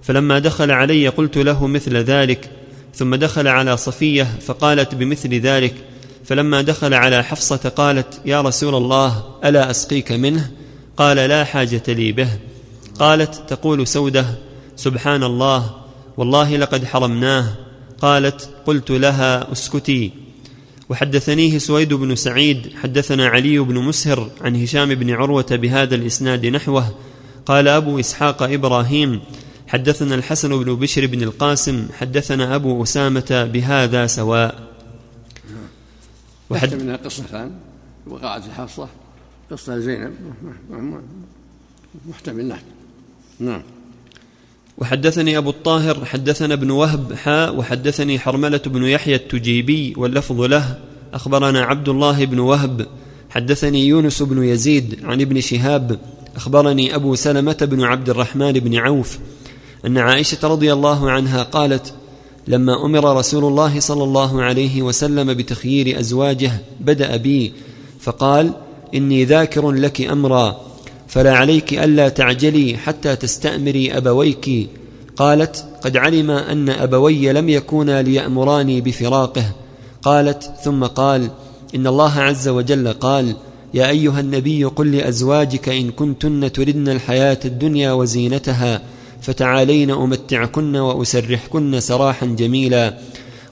فلما دخل علي قلت له مثل ذلك. ثم دخل على صفية فقالت بمثل ذلك. فلما دخل على حفصة قالت يا رسول الله ألا أسقيك منه؟ قال لا حاجة لي به. قالت تقول سودة سبحان الله والله لقد حرمناه. قالت قلت لها اسكتي. وحدثنيه سويد بن سعيد حدثنا علي بن مسهر عن هشام بن عروة بهذا الإسناد نحوه. قال أبو إسحاق إبراهيم حدثنا الحسن بن بشر بن القاسم حدثنا أبو أسامة بهذا سواء. وحد منها قصتان وقعت في حفصه قصه زينب. محتمل نعم. نعم. وحدثني أبو الطاهر حدثنا ابن وهب حاء وحدثني حرملة بن يحيى التجيبي واللفظ له أخبرنا عبد الله بن وهب. حدثني يونس بن يزيد عن ابن شهاب أخبرني أبو سلمة بن عبد الرحمن بن عوف أن عائشة رضي الله عنها قالت لما أمر رسول الله صلى الله عليه وسلم بتخيير أزواجه بدأ بي فقال إني ذاكر لك أمرا فلا عليك ألا تعجلي حتى تستأمري أبويك. قالت قد علم أن أبوي لم يكونا ليأمراني بفراقه. قالت ثم قال إن الله عز وجل قال يا أيها النبي قل لأزواجك إن كنتن تردن الحياة الدنيا وزينتها فتعالين أمتعكن وأسرحكن سراحا جميلا.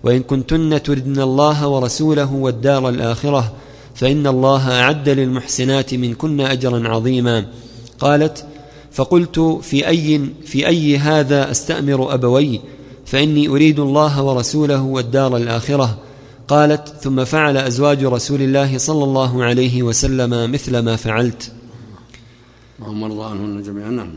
وإن كنتن تردن الله ورسوله والدار الآخرة فإن الله أعد للمحسنات منكن أجرا عظيما. قالت فقلت في أي في أي هذا أستأمر أبوي؟ فإني أريد الله ورسوله والدار الآخرة. قالت ثم فعل أزواج رسول الله صلى الله عليه وسلم مثل ما فعلت. اللهم ارضى عنهن جميعا. نعم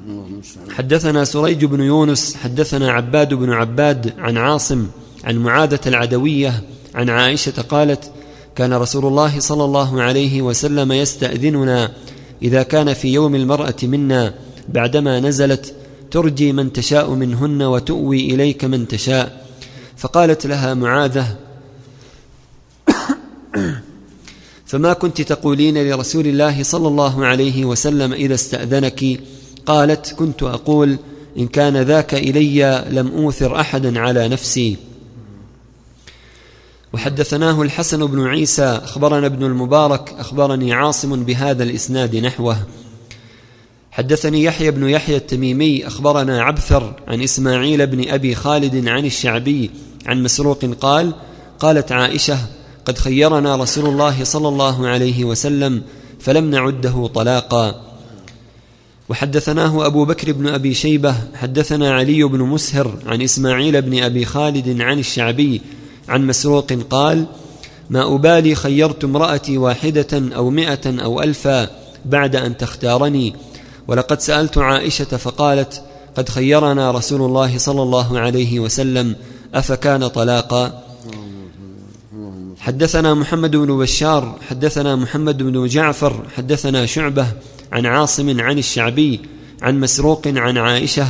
حدثنا سريج بن يونس حدثنا عباد بن عباد عن عاصم عن معاذة العدوية عن عائشة قالت كان رسول الله صلى الله عليه وسلم يستأذننا إذا كان في يوم المرأة منا بعدما نزلت ترجي من تشاء منهن وتؤوي إليك من تشاء. فقالت لها معاذة فما كنت تقولين لرسول الله صلى الله عليه وسلم إذا استأذنك؟ قالت كنت أقول إن كان ذاك إلي لم أوثر أحدا على نفسي. وحدثناه الحسن بن عيسى أخبرنا ابن المبارك أخبرني عاصم بهذا الإسناد نحوه. حدثني يحيى بن يحيى التميمي أخبرنا عبثر عن إسماعيل بن أبي خالد عن الشعبي عن مسروق قال قالت عائشة قد خيرنا رسول الله صلى الله عليه وسلم فلم نعده طلاقا. وحدثناه أبو بكر بن أبي شيبة حدثنا علي بن مسهر عن إسماعيل بن أبي خالد عن الشعبي عن مسروق قال ما أبالي خيرت امرأتي واحدة أو مئة أو ألفا بعد أن تختارني. ولقد سألت عائشة فقالت قد خيرنا رسول الله صلى الله عليه وسلم أفكان طلاقا؟ حدثنا محمد بن بشار حدثنا محمد بن جعفر حدثنا شعبة عن عاصم عن الشعبي عن مسروق عن عائشة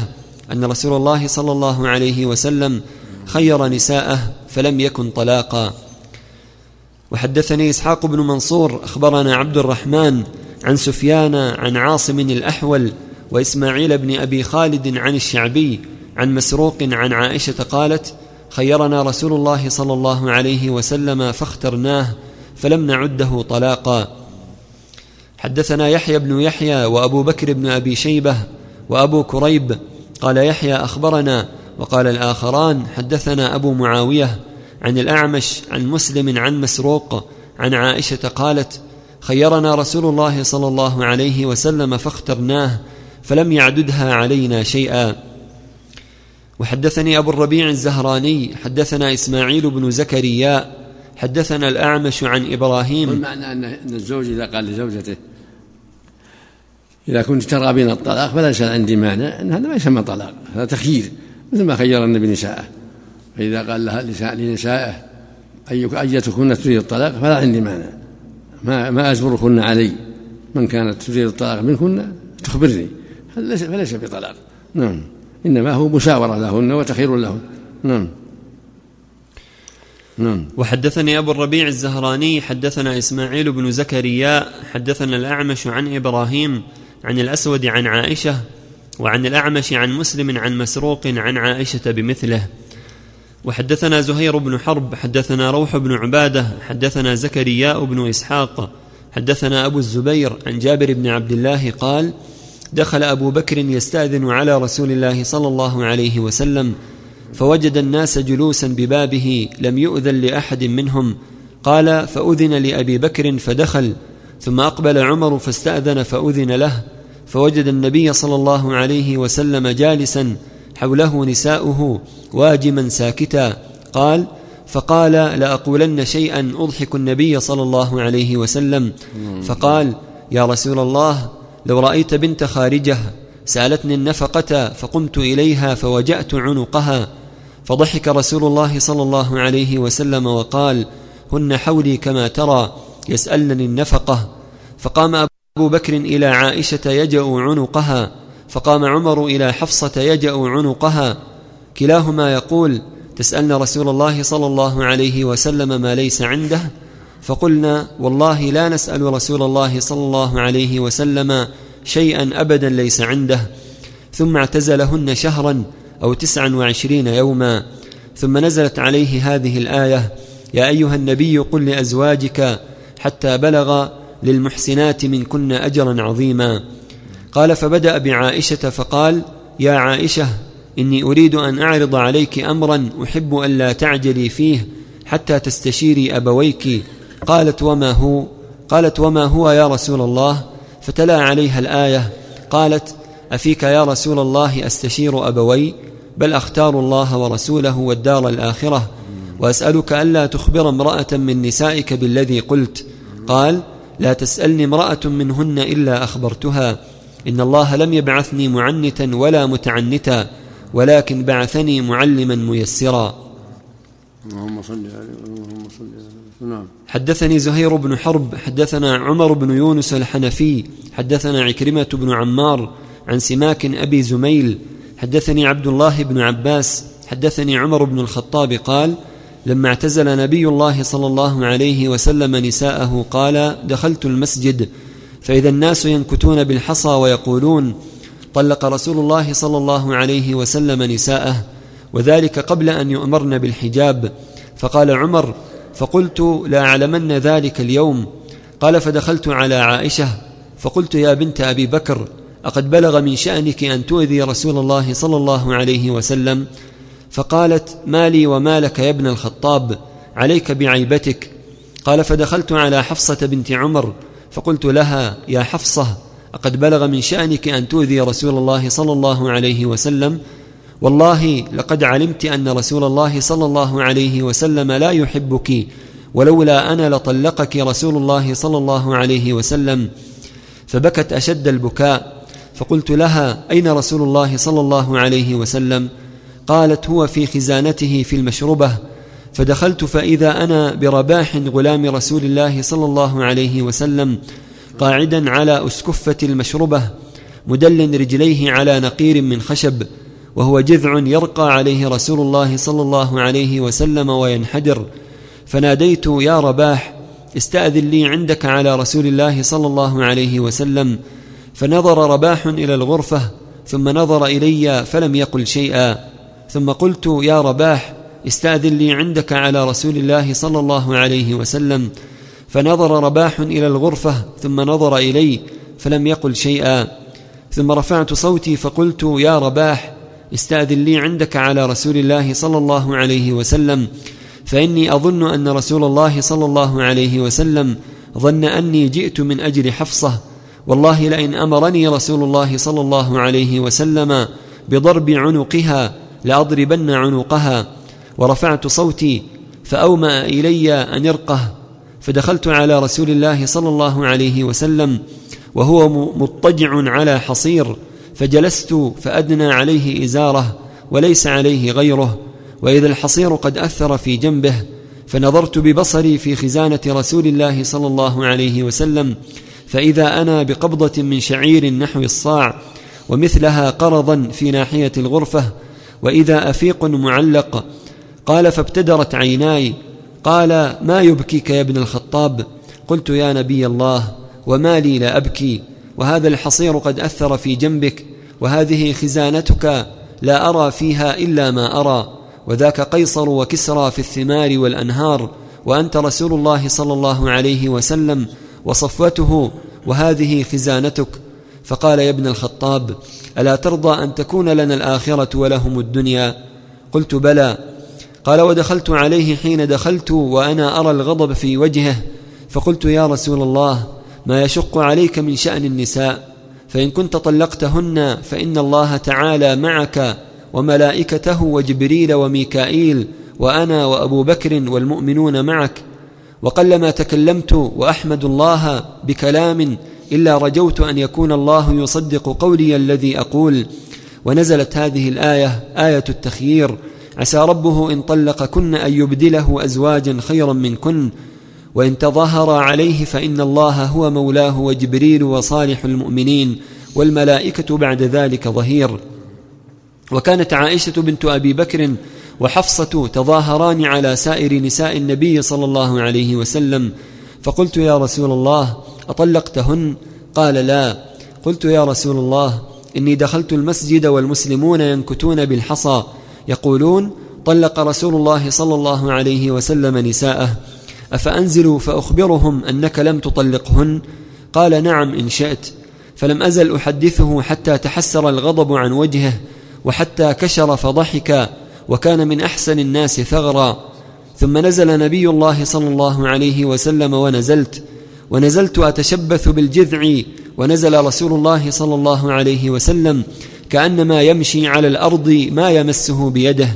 أن رسول الله صلى الله عليه وسلم خير نساءه فلم يكن طلاقا. وحدثني إسحاق بن منصور أخبرنا عبد الرحمن عن سفيان عن عاصم الأحول وإسماعيل بن أبي خالد عن الشعبي عن مسروق عن عائشة قالت خيرنا رسول الله صلى الله عليه وسلم فاخترناه فلم نعده طلاقا. حدثنا يحيى بن يحيى وأبو بكر بن أبي شيبة وأبو كريب قال يحيى أخبرنا وقال الآخران حدثنا أبو معاوية عن الأعمش عن مسلم عن مسروق عن عائشة قالت خيرنا رسول الله صلى الله عليه وسلم فاخترناه فلم يعددها علينا شيئا. وحدثني أبو الربيع الزهراني حدثنا إسماعيل بن زكريا حدثنا الأعمش عن إبراهيم. والمعنى أن الزوج إذا قال لزوجته إذا كنت ترغبين الطلاق فليس عندي مانع أن هذا ما يسمى طلاق هذا تخيير. مثل ما خير النبي نساءه. فإذا قال لها لنسائه أي أيتكن تريد الطلاق؟ فلا عندي مانع. ما ما أجبركن علي. من كانت تريد الطلاق منكن تخبرني. فليس بطلاق. نعم. إنما هو مشاورة لهن وتخير لهن. نعم. نعم. وحدثني أبو الربيع الزهراني حدثنا إسماعيل بن زكريا حدثنا الأعمش عن إبراهيم عن الأسود عن عائشة وعن الأعمش عن مسلم عن مسروق عن عائشة بمثله. وحدثنا زهير بن حرب حدثنا روح بن عبادة حدثنا زكرياء بن إسحاق حدثنا أبو الزبير عن جابر بن عبد الله قال دخل أبو بكر يستأذن على رسول الله صلى الله عليه وسلم فوجد الناس جلوسا ببابه لم يؤذن لأحد منهم. قال فأذن لأبي بكر فدخل ثم أقبل عمر فاستأذن فأذن له. فوجد النبي صلى الله عليه وسلم جالسا حوله نساؤه واجما ساكتا. قال فقال لأقولن شيئا أضحك النبي صلى الله عليه وسلم. فقال يا رسول الله لو رأيت بنت خارجة سألتني النفقة فقمت إليها فوجأت عنقها. فضحك رسول الله صلى الله عليه وسلم وقال هن حولي كما ترى يسألني النفقة. فقام أبو بكر إلى عائشة يجأ عنقها فقام عمر إلى حفصة يجأ عنقها. كلاهما يقول تسألن رسول الله صلى الله عليه وسلم ما ليس عنده؟ فقلنا والله لا نسأل رسول الله صلى الله عليه وسلم شيئا أبدا ليس عنده. ثم اعتزلهن شهرا أو تسعا وعشرين يوما. ثم نزلت عليه هذه الآية يا أيها النبي قل لأزواجك حتى بلغ للمحسنات منكن أجرا عظيما. قال فبدأ بعائشة فقال يا عائشة إني أريد أن أعرض عليك أمرا أحب أن لا تعجلي فيه حتى تستشيري أبويك. قالت وما هو؟ قالت وما هو يا رسول الله؟ فتلا عليها الآية. قالت أفيك يا رسول الله أستشير أبوي؟ بل أختار الله ورسوله والدار الآخرة. وأسألك ألا تخبر امرأة من نسائك بالذي قلت. قال لا تسألني امرأة منهن إلا أخبرتها. إن الله لم يبعثني معنتا ولا متعنتا ولكن بعثني معلما ميسرا. اللهم صل عليه اللهم صل عليه نعم. حدثني زهير بن حرب حدثنا عمر بن يونس الحنفي حدثنا عكرمة بن عمار عن سماك أبي زميل حدثني عبد الله بن عباس حدثني عمر بن الخطاب قال لما اعتزل نبي الله صلى الله عليه وسلم نساءه قال دخلت المسجد. فإذا الناس ينكتون بالحصى ويقولون طلق رسول الله صلى الله عليه وسلم نساءه وذلك قبل أن يؤمرن بالحجاب. فقال عمر فقلت لا أعلمن ذلك اليوم. قال فدخلت على عائشة. فقلت يا بنت أبي بكر أقد بلغ من شأنك أن تؤذي رسول الله صلى الله عليه وسلم؟ فقالت ما لي وما لك يا ابن الخطاب عليك بعيبتك. قال فدخلت على حفصة بنت عمر فقلت لها يا حفصة أقد بلغ من شأنك أن تؤذي رسول الله صلى الله عليه وسلم؟ والله لقد علمت أن رسول الله صلى الله عليه وسلم لا يحبك ولولا أنا لطلقك رسول الله صلى الله عليه وسلم. فبكت أشد البكاء فقلت لها أين رسول الله صلى الله عليه وسلم؟ قالت هو في خزانته في المشربه فدخلت فإذا أنا برباح غلام رسول الله صلى الله عليه وسلم قاعدا على أسكفة المشربه مدل رجليه على نقير من خشب وهو جذع يرقى عليه رسول الله صلى الله عليه وسلم وينحدر فناديت يا رباح استأذن لي عندك على رسول الله صلى الله عليه وسلم فنظر رباح إلى الغرفة ثم نظر إلي فلم يقل شيئا. ثم قلت يا رباح استأذن لي عندك على رسول الله صلى الله عليه وسلم. فنظر رباح إلى الغرفة ثم نظر إلي فلم يقل شيئا. ثم رفعت صوتي فقلت يا رباح استأذن لي عندك على رسول الله صلى الله عليه وسلم. فإني أظن أن رسول الله صلى الله عليه وسلم ظن أني جئت من أجل حفصة. والله لئن أمرني رسول الله صلى الله عليه وسلم بضرب عنقها لأضربن عنقها ورفعت صوتي فأومأ إلي أن ارقه فدخلت على رسول الله صلى الله عليه وسلم وهو مضطجع على حصير فجلست فأدنى عليه إزاره وليس عليه غيره وإذا الحصير قد أثر في جنبه فنظرت ببصري في خزانة رسول الله صلى الله عليه وسلم فإذا أنا بقبضة من شعير نحو الصاع ومثلها قرضا في ناحية الغرفة وإذا أفيق معلق قال فابتدرت عيناي قال ما يبكيك يا ابن الخطاب؟ قلت يا نبي الله وما لي لا أبكي وهذا الحصير قد أثر في جنبك وهذه خزانتك لا أرى فيها إلا ما أرى وذاك قيصر وكسرى في الثمار والأنهار وأنت رسول الله صلى الله عليه وسلم وصفوته وهذه خزانتك. فقال يا ابن الخطاب ألا ترضى أن تكون لنا الآخرة ولهم الدنيا؟ قلت بلى. قال ودخلت عليه حين دخلت وأنا أرى الغضب في وجهه. فقلت يا رسول الله ما يشق عليك من شأن النساء؟ فإن كنت طلقتهن فإن الله تعالى معك وملائكته وجبريل وميكائيل وأنا وأبو بكر والمؤمنون معك. وقلما تكلمت وأحمد الله بكلام إلا رجوت أن يكون الله يصدق قولي الذي أقول. ونزلت هذه الآية آية التخيير. عسى ربه إن طلقكن أن يبدله أزواجا خيرا منكن. وإن تظاهر عليه فإن الله هو مولاه وجبريل وصالح المؤمنين. والملائكة بعد ذلك ظهير. وكانت عائشة بنت أبي بكر وحفصة تظاهران على سائر نساء النبي صلى الله عليه وسلم. فقلت يا رسول الله أطلقتهن؟ قال لا. قلت يا رسول الله إني دخلت المسجد والمسلمون ينكتون بالحصى. يقولون طلق رسول الله صلى الله عليه وسلم نساءه. افانزل فأخبرهم أنك لم تطلقهن؟ قال نعم إن شئت. فلم أزل أحدثه حتى تحسر الغضب عن وجهه وحتى كشر فضحك وكان من أحسن الناس ثغرا. ثم نزل نبي الله صلى الله عليه وسلم ونزلت. ونزلت أتشبث بالجذع ونزل رسول الله صلى الله عليه وسلم كأنما يمشي على الأرض ما يمسه بيده.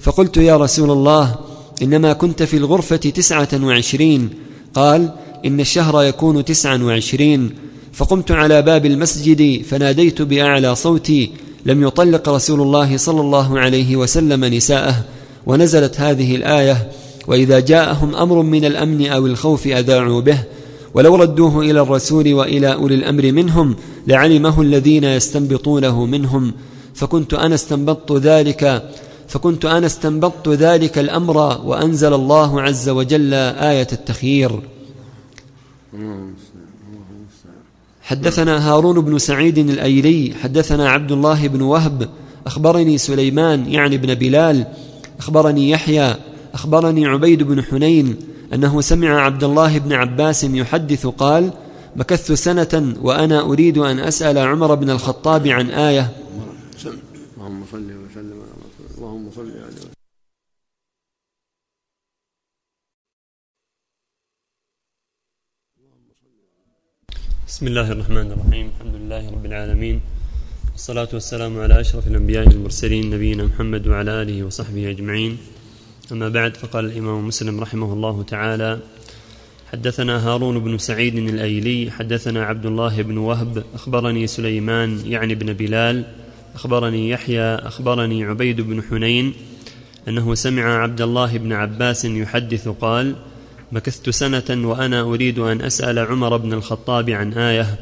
فقلت يا رسول الله إنما كنت في الغرفة تسعة وعشرين. قال إن الشهر يكون تسعا وعشرين. فقمت على باب المسجد فناديت بأعلى صوتي. لم يطلق رسول الله صلى الله عليه وسلم نساءه. ونزلت هذه الآية وإذا جاءهم أمر من الأمن أو الخوف أذاعوا به. ولو ردوه إلى الرسول وإلى أولي الأمر منهم لعلمه الذين يستنبطونه منهم. فكنت أنا استنبطت ذلك فكنت أنا استنبطت ذلك الأمر وأنزل الله عز وجل آية التخيير. حدثنا هارون بن سعيد الأيلي حدثنا عبد الله بن وهب أخبرني سليمان يعني بن بلال أخبرني يحيى أخبرني عبيد بن حنين أنه سمع عبد الله بن عباس يحدث قال مكثت سنة وأنا أريد أن أسأل عمر بن الخطاب عن آية. اللهم صل وسلم اللهم صل على بسم الله الرحمن الرحيم. الحمد لله رب العالمين. والصلاة والسلام على أشرف الأنبياء والمرسلين نبينا محمد وعلى آله وصحبه أجمعين. أما بعد فقال الإمام مسلم رحمه الله تعالى حدثنا هارون بن سعيد الأيلي حدثنا عبد الله بن وهب أخبرني سليمان يعني بن بلال أخبرني يحيى أخبرني عبيد بن حنين أنه سمع عبد الله بن عباس يحدث قال مكثت سنة وأنا أريد أن أسأل عمر بن الخطاب عن آية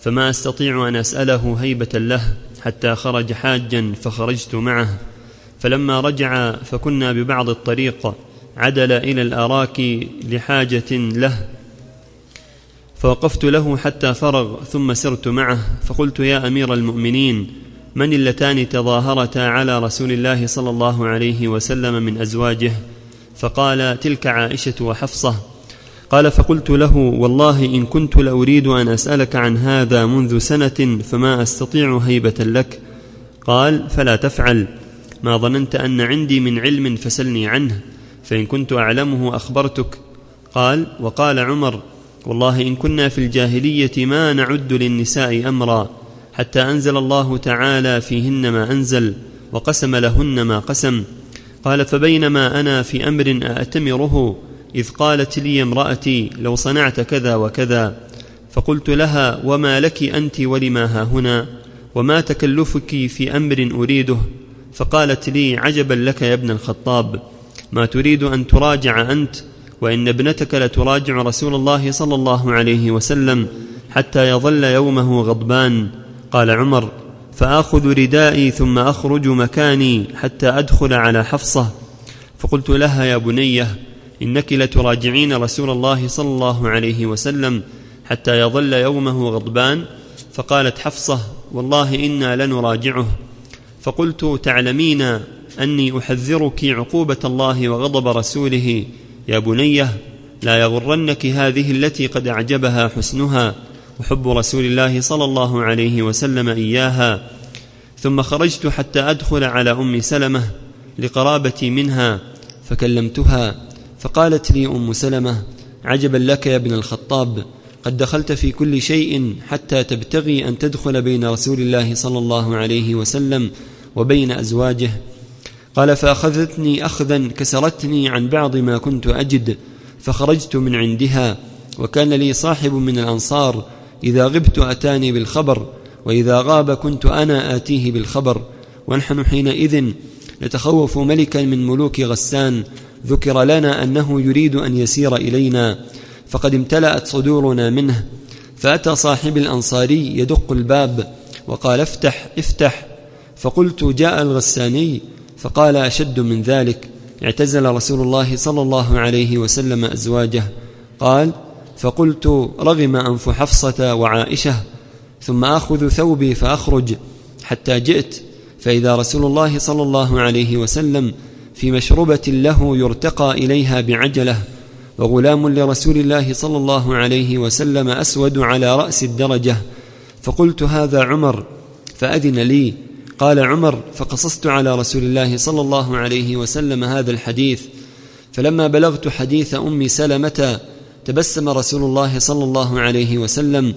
فما أستطيع أن أسأله هيبة له حتى خرج حاجا فخرجت معه. فلما رجع فكنا ببعض الطريق عدل إلى الأراك لحاجة له. فوقفت له حتى فرغ ثم سرت معه فقلت يا أمير المؤمنين من اللتان تظاهرتا على رسول الله صلى الله عليه وسلم من أزواجه؟ فقال تلك عائشة وحفصة. قال فقلت له والله إن كنت لأريد أن أسألك عن هذا منذ سنة فما أستطيع هيبة لك. قال فلا تفعل. ما ظننت أن عندي من علم فسلني عنه فإن كنت أعلمه أخبرتك. قال وقال عمر والله إن كنا في الجاهلية ما نعد للنساء أمرا حتى أنزل الله تعالى فيهن ما أنزل وقسم لهن ما قسم. قال فبينما أنا في أمر أأتمره إذ قالت لي امرأتي لو صنعت كذا وكذا. فقلت لها وما لك أنت ولما ها هنا؟ وما تكلفك في أمر أريده؟ فقالت لي عجبا لك يا ابن الخطاب ما تريد أن تراجع أنت وإن ابنتك لتراجع رسول الله صلى الله عليه وسلم حتى يظل يومه غضبان. قال عمر فآخذ ردائي ثم أخرج مكاني حتى أدخل على حفصة. فقلت لها يا بنية إنك لتراجعين رسول الله صلى الله عليه وسلم حتى يظل يومه غضبان؟ فقالت حفصة والله إنا لنراجعه. فقلت تعلمين أني أحذرك عقوبة الله وغضب رسوله؟ يا بنية لا يغرنك هذه التي قد أعجبها حسنها. وحب رسول الله صلى الله عليه وسلم إياها. ثم خرجت حتى أدخل على أم سلمة لقرابتي منها فكلمتها فقالت لي أم سلمة عجبا لك يا ابن الخطاب قد دخلت في كل شيء حتى تبتغي أن تدخل بين رسول الله صلى الله عليه وسلم. وبين أزواجه. قال فأخذتني اخذا كسرتني عن بعض ما كنت أجد فخرجت من عندها وكان لي صاحب من الأنصار إذا غبت أتاني بالخبر وإذا غاب كنت أنا آتيه بالخبر. ونحن حينئذ نتخوف ملكا من ملوك غسان ذكر لنا أنه يريد أن يسير إلينا فقد امتلأت صدورنا منه. فأتى صاحب الأنصاري يدق الباب وقال افتح افتح. فقلت جاء الغساني فقال أشد من ذلك اعتزل رسول الله صلى الله عليه وسلم أزواجه. قال فقلت رغم أنف حفصة وعائشة ثم آخذ ثوبي فأخرج حتى جئت فإذا رسول الله صلى الله عليه وسلم في مشربه له يرتقى إليها بعجلة وغلام لرسول الله صلى الله عليه وسلم أسود على رأس الدرجة فقلت هذا عمر فأذن لي قال عمر فقصصت على رسول الله صلى الله عليه وسلم هذا الحديث فلما بلغت حديث أم سلمة تبسم رسول الله صلى الله عليه وسلم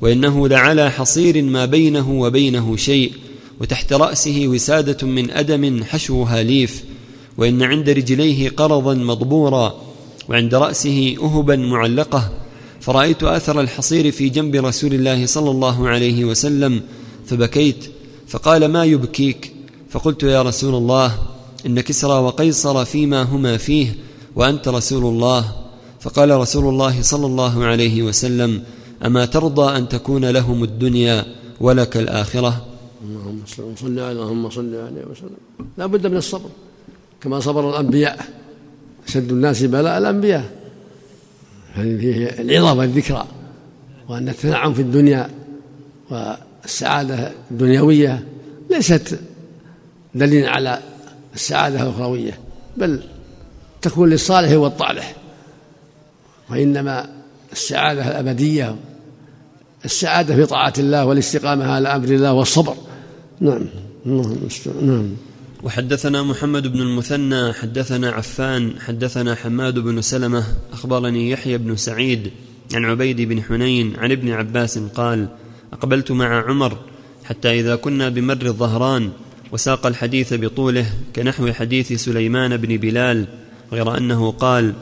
وإنه لعلى حصير ما بينه وبينه شيء وتحت رأسه وسادة من أدم حشوها ليف وإن عند رجليه قرضا مضبورا وعند رأسه أهبا معلقة فرأيت آثر الحصير في جنب رسول الله صلى الله عليه وسلم فبكيت فقال ما يبكيك؟ فقلت يا رسول الله إن كسرى وقيصر فيما هما فيه وأنت رسول الله. فقال رسول الله صلى الله عليه وسلم أما ترضى أن تكون لهم الدنيا ولك الآخرة؟ اللهم صل على اللهم صل عليه وسلم. لا بد من الصبر كما صبر الأنبياء. أشد الناس بلاء الأنبياء. هذه فيه العظه والذكرى وأن التنعم في الدنيا. والسعاده الدنيوية ليست دليل على السعادة الأخروية بل تكون للصالح والطالح. وإنما السعادة الأبدية السعادة في طاعة الله والاستقامة على أمر الله والصبر. نعم. نعم. وحدثنا محمد بن المثنى حدثنا عفان حدثنا حماد بن سلمة أخبرني يحيى بن سعيد عن عبيد بن حنين عن ابن عباس قال أقبلت مع عمر حتى إذا كنا بمر الظهران وساق الحديث بطوله كنحو حديث سليمان بن بلال غير أنه قال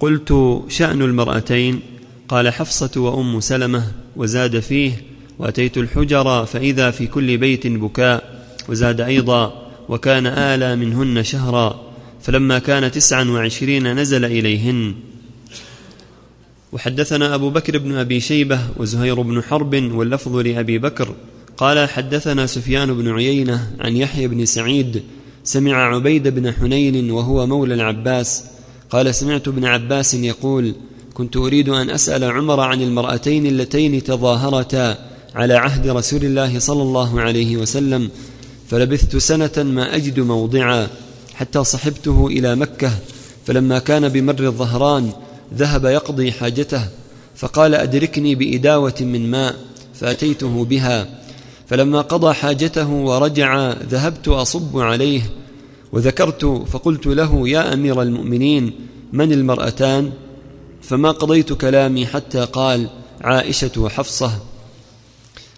قلت شأن المرأتين قال حفصة وأم سلمة وزاد فيه وأتيت الحجر فإذا في كل بيت بكاء وزاد أيضا وكان إلى منهن شهرا فلما كان تسعا وعشرين نزل إليهن وحدثنا أبو بكر بن أبي شيبة وزهير بن حرب واللفظ لأبي بكر. قال حدثنا سفيان بن عيينة عن يحيى بن سعيد. سمع عبيد بن حنين وهو مولى العباس. قال سمعت ابن عباس يقول كنت أريد أن أسأل عمر عن المرأتين اللتين تظاهرتا على عهد رسول الله صلى الله عليه وسلم فلبثت سنة ما أجد موضعا حتى صحبته إلى مكة فلما كان بمر الظهران ذهب يقضي حاجته فقال أدركني بإداوة من ماء فأتيته بها. فلما قضى حاجته ورجع ذهبت أصب عليه وذكرت فقلت له يا أمير المؤمنين من المرأتان؟ فما قضيت كلامي حتى قال عائشة وحفصه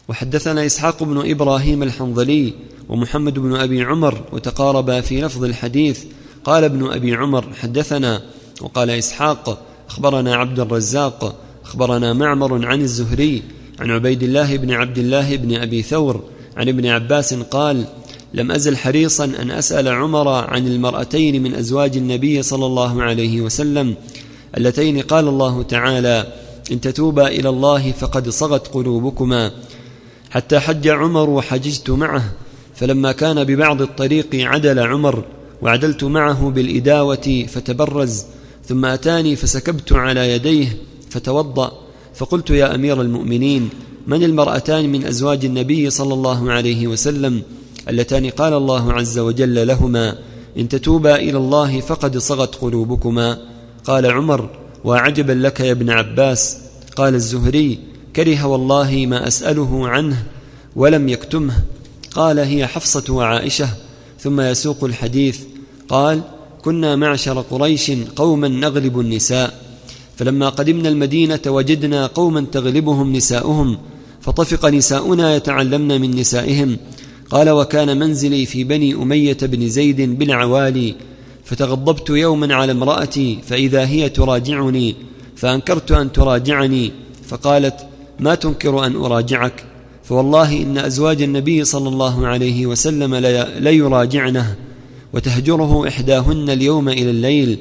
وحدثنا إسحاق بن إبراهيم الحنظلي ومحمد بن أبي عمر وتقاربا في لفظ الحديث. قال ابن أبي عمر حدثنا. وقال إسحاق أخبرنا عبد الرزاق أخبرنا معمر عن الزهري عن عبيد الله بن عبد الله بن أبي ثور عن ابن عباس قال لم أزل حريصا أن أسأل عمر عن المرأتين من أزواج النبي صلى الله عليه وسلم اللتين قال الله تعالى إن تتوبا إلى الله فقد صغت قلوبكما. حتى حج عمر وحججت معه فلما كان ببعض الطريق عدل عمر وعدلت معه بالإداوة فتبرز ثم أتاني فسكبت على يديه فتوضأ فقلت يا أمير المؤمنين من المرأتان من أزواج النبي صلى الله عليه وسلم؟ اللتان قال الله عز وجل لهما إن تتوبا إلى الله فقد صغت قلوبكما. قال عمر وعجبا لك يا ابن عباس؟ قال الزهري كره والله ما أسأله عنه ولم يكتمه. قال هي حفصة وعائشة ثم يسوق الحديث. قال كنا معشر قريش قوما نغلب النساء فلما قدمنا المدينة وجدنا قوما تغلبهم نساؤهم فطفق نساؤنا يتعلمن من نسائهم. قال وكان منزلي في بني أمية بن زيد بالعوالي فتغضبت يوما على امرأتي فإذا هي تراجعني فأنكرت أن تراجعني فقالت ما تنكر أن أراجعك؟ فوالله إن أزواج النبي صلى الله عليه وسلم ليراجعنه. وتهجره إحداهن اليوم إلى الليل.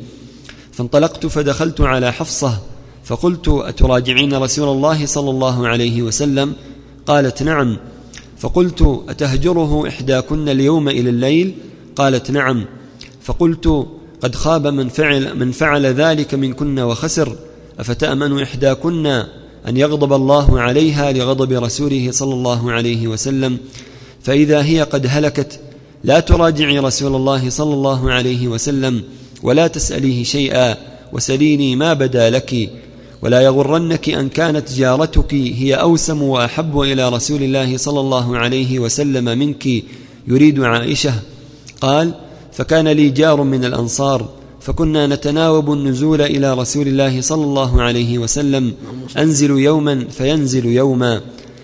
فانطلقت فدخلت على حفصة فقلت أتراجعين رسول الله صلى الله عليه وسلم؟ قالت نعم. فقلت أتهجره إحداكن اليوم إلى الليل؟ قالت نعم. فقلت قد خاب من فعل من فعل ذلك منكن وخسر. أفتأمن إحداكن أن يغضب الله عليها لغضب رسوله صلى الله عليه وسلم؟ فإذا هي قد هلكت لا تراجعي رسول الله صلى الله عليه وسلم ولا تسأليه شيئا وسليني ما بدا لك. ولا يغرنك أن كانت جارتك هي أوسم وأحب إلى رسول الله صلى الله عليه وسلم منك يريد عائشة. قال فكان لي جار من الأنصار فكنا نتناوب النزول إلى رسول الله صلى الله عليه وسلم. أنزل يوما فينزل يوما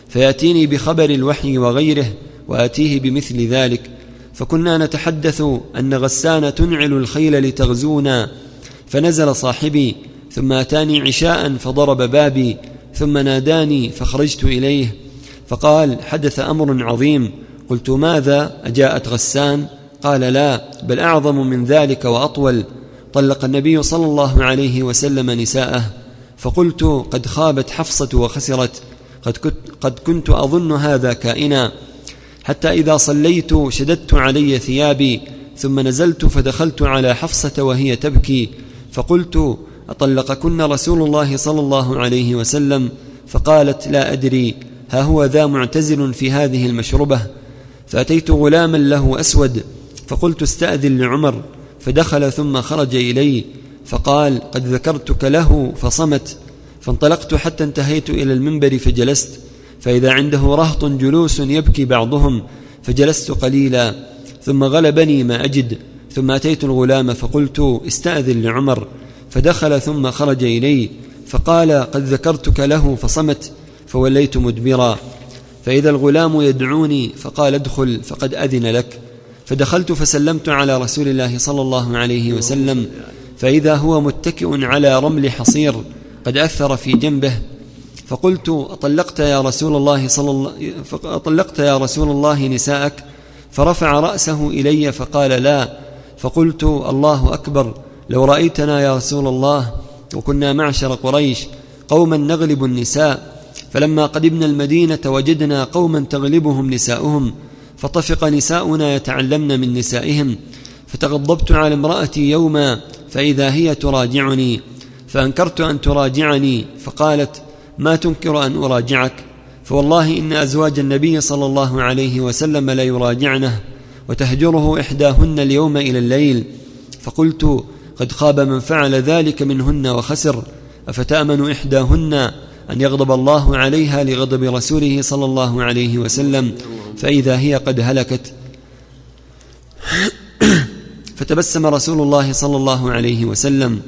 فيأتيني بخبر الوحي وغيره وأتيه بمثل ذلك. فكنا نتحدث أن غسان تنعل الخيل لتغزونا فنزل صاحبي ثم أتاني عشاء فضرب بابي ثم ناداني فخرجت إليه فقال حدث أمر عظيم قلت ماذا؟ أجاءت غسان؟ قال لا بل أعظم من ذلك وأطول. طلق النبي صلى الله عليه وسلم نساءه فقلت قد خابت حفصة وخسرت قد كنت, أظن هذا كائنا حتى إذا صليت شددت علي ثيابي ثم نزلت فدخلت على حفصة وهي تبكي فقلت أطلقكن رسول الله صلى الله عليه وسلم؟ فقالت لا أدري ها هو ذا معتزل في هذه المشربة؟ فأتيت غلاما له أسود فقلت استأذن لعمر فدخل ثم خرج إلي فقال قد ذكرتك له فصمت فانطلقت حتى انتهيت إلى المنبر فجلست فإذا عنده رهط جلوس يبكي بعضهم فجلست قليلا ثم غلبني ما أجد ثم أتيت الغلام فقلت استأذن لعمر فدخل ثم خرج إلي فقال قد ذكرتك له فصمت فوليت مدبرا. فإذا الغلام يدعوني فقال ادخل فقد أذن لك. فدخلت فسلمت على رسول الله صلى الله عليه وسلم فإذا هو متكئ على رمل حصير قد أثر في جنبه فقلت أطلقت يا رسول الله صلى الله أطلقت يا رسول الله نساءك فرفع رأسه إلي فقال لا فقلت الله أكبر لو رأيتنا يا رسول الله وكنا معشر قريش قوما نغلب النساء فلما قدمنا المدينة وجدنا قوما تغلبهم نساؤهم فطفق نساؤنا يتعلمن من نسائهم فتغضبت على امرأتي يوما فإذا هي تراجعني فأنكرت أن تراجعني فقالت ما تنكر أن أراجعك؟ فوالله إن أزواج النبي صلى الله عليه وسلم لا يراجعنه وتهجره إحداهن اليوم إلى الليل. فقلت قد خاب من فعل ذلك منهن وخسر أفتأمن إحداهن أن يغضب الله عليها لغضب رسوله صلى الله عليه وسلم؟ فإذا هي قد هلكت. فتبسم رسول الله صلى الله عليه وسلم.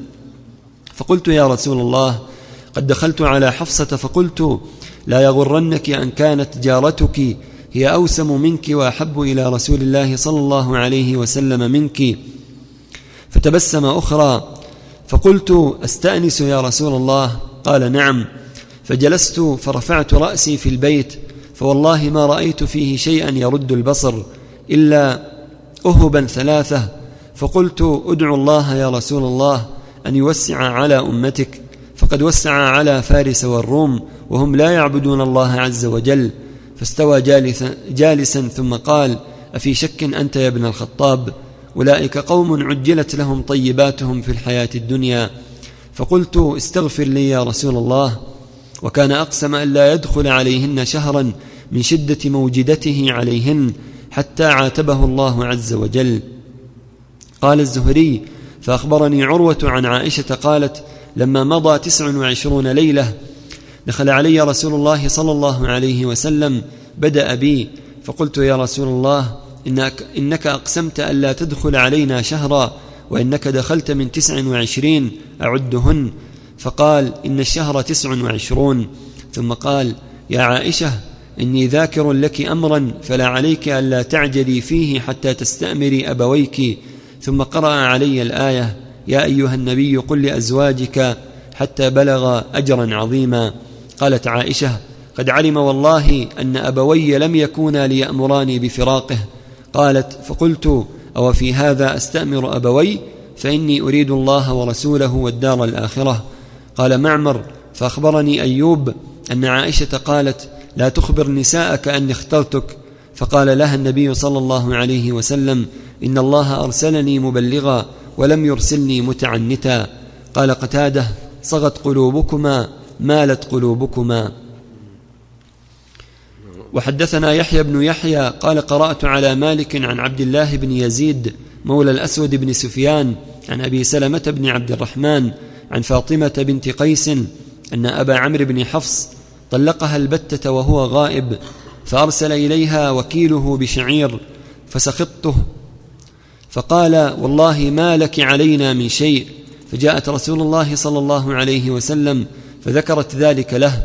فقلت يا رسول الله قد دخلت على حفصة فقلت لا يغرنك أن كانت جارتك هي أوسم منك وأحب إلى رسول الله صلى الله عليه وسلم منك. فتبسم أخرى فقلت أستأنس يا رسول الله؟ قال نعم. فجلست فرفعت رأسي في البيت فوالله ما رأيت فيه شيئا يرد البصر إلا أهبا ثلاثة. فقلت ادعو الله يا رسول الله أن يوسع على أمتك. فقد وسع على فارس والروم وهم لا يعبدون الله عز وجل. فاستوى جالسا, جالسا ثم قال أفي شك أنت يا ابن الخطاب؟ أولئك قوم عجلت لهم طيباتهم في الحياة الدنيا. فقلت استغفر لي يا رسول الله. وكان أقسم أن لا يدخل عليهن شهرا من شدة موجدته عليهن حتى عاتبه الله عز وجل. قال الزهري فأخبرني عروة عن عائشة قالت لما مضى تسع وعشرون ليلة دخل علي رسول الله صلى الله عليه وسلم بدأ بي فقلت يا رسول الله إنك, إنك أقسمت ألا تدخل علينا شهرا وإنك دخلت من تسع وعشرين أعدهن. فقال إن الشهر تسع وعشرون. ثم قال يا عائشة إني ذاكر لك أمرا فلا عليك ألا تعجلي فيه حتى تستأمري أبويك. ثم قرأ علي الآية يا أيها النبي قل لأزواجك حتى بلغ أجرا عظيما. قالت عائشة قد علم والله أن أبوي لم يكونا ليأمراني بفراقه. قالت فقلت أو في هذا أستأمر أبوي؟ فإني أريد الله ورسوله والدار الآخرة. قال معمر فأخبرني أيوب أن عائشة قالت لا تخبر نساءك أني اخترتك. فقال لها النبي صلى الله عليه وسلم إن الله أرسلني مبلغا ولم يرسلني متعنتا. قال قتادة صغت قلوبكما مالت قلوبكما. وحدثنا يحيى بن يحيى قال قرأت على مالك عن عبد الله بن يزيد مولى الأسود بن سفيان عن أبي سلمة بن عبد الرحمن عن فاطمة بنت قيس أن أبا عمرو بن حفص طلقها البتة وهو غائب فأرسل إليها وكيله بشعير فسخطته فقال والله ما لك علينا من شيء. فجاءت رسول الله صلى الله عليه وسلم فذكرت ذلك له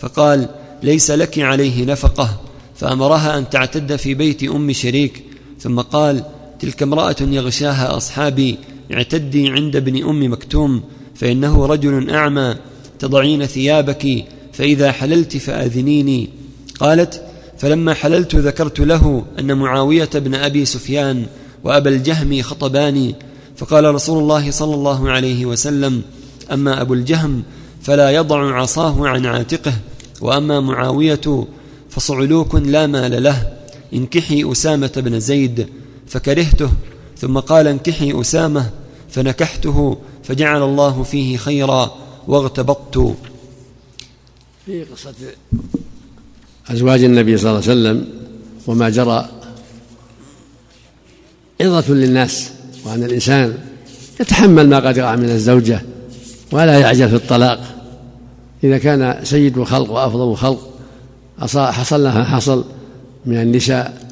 فقال ليس لك عليه نفقة. فأمرها أن تعتد في بيت أم شريك. ثم قال تلك امرأة يغشاها أصحابي اعتدي عند ابن أم مكتوم فإنه رجل أعمى تضعين ثيابك فإذا حللت فأذنيني. قالت فلما حللت ذكرت له أن معاوية بن أبي سفيان وأبا الجهم خطباني فقال رسول الله صلى الله عليه وسلم أما أبو الجهم فلا يضع عصاه عن عاتقه وأما معاوية فصعلوك لا مال له انكحي أسامة بن زيد فكرهته ثم قال انكحي أسامة فنكحته فجعل الله فيه خيرا واغتبطت. في قصة أزواج النبي صلى الله عليه وسلم وما جرى عظة للناس وأن الإنسان يتحمل ما قد يقع من الزوجة ولا يعجل في الطلاق. إذا كان سيد الخلق وأفضل الخلق حصل لها حصل من النساء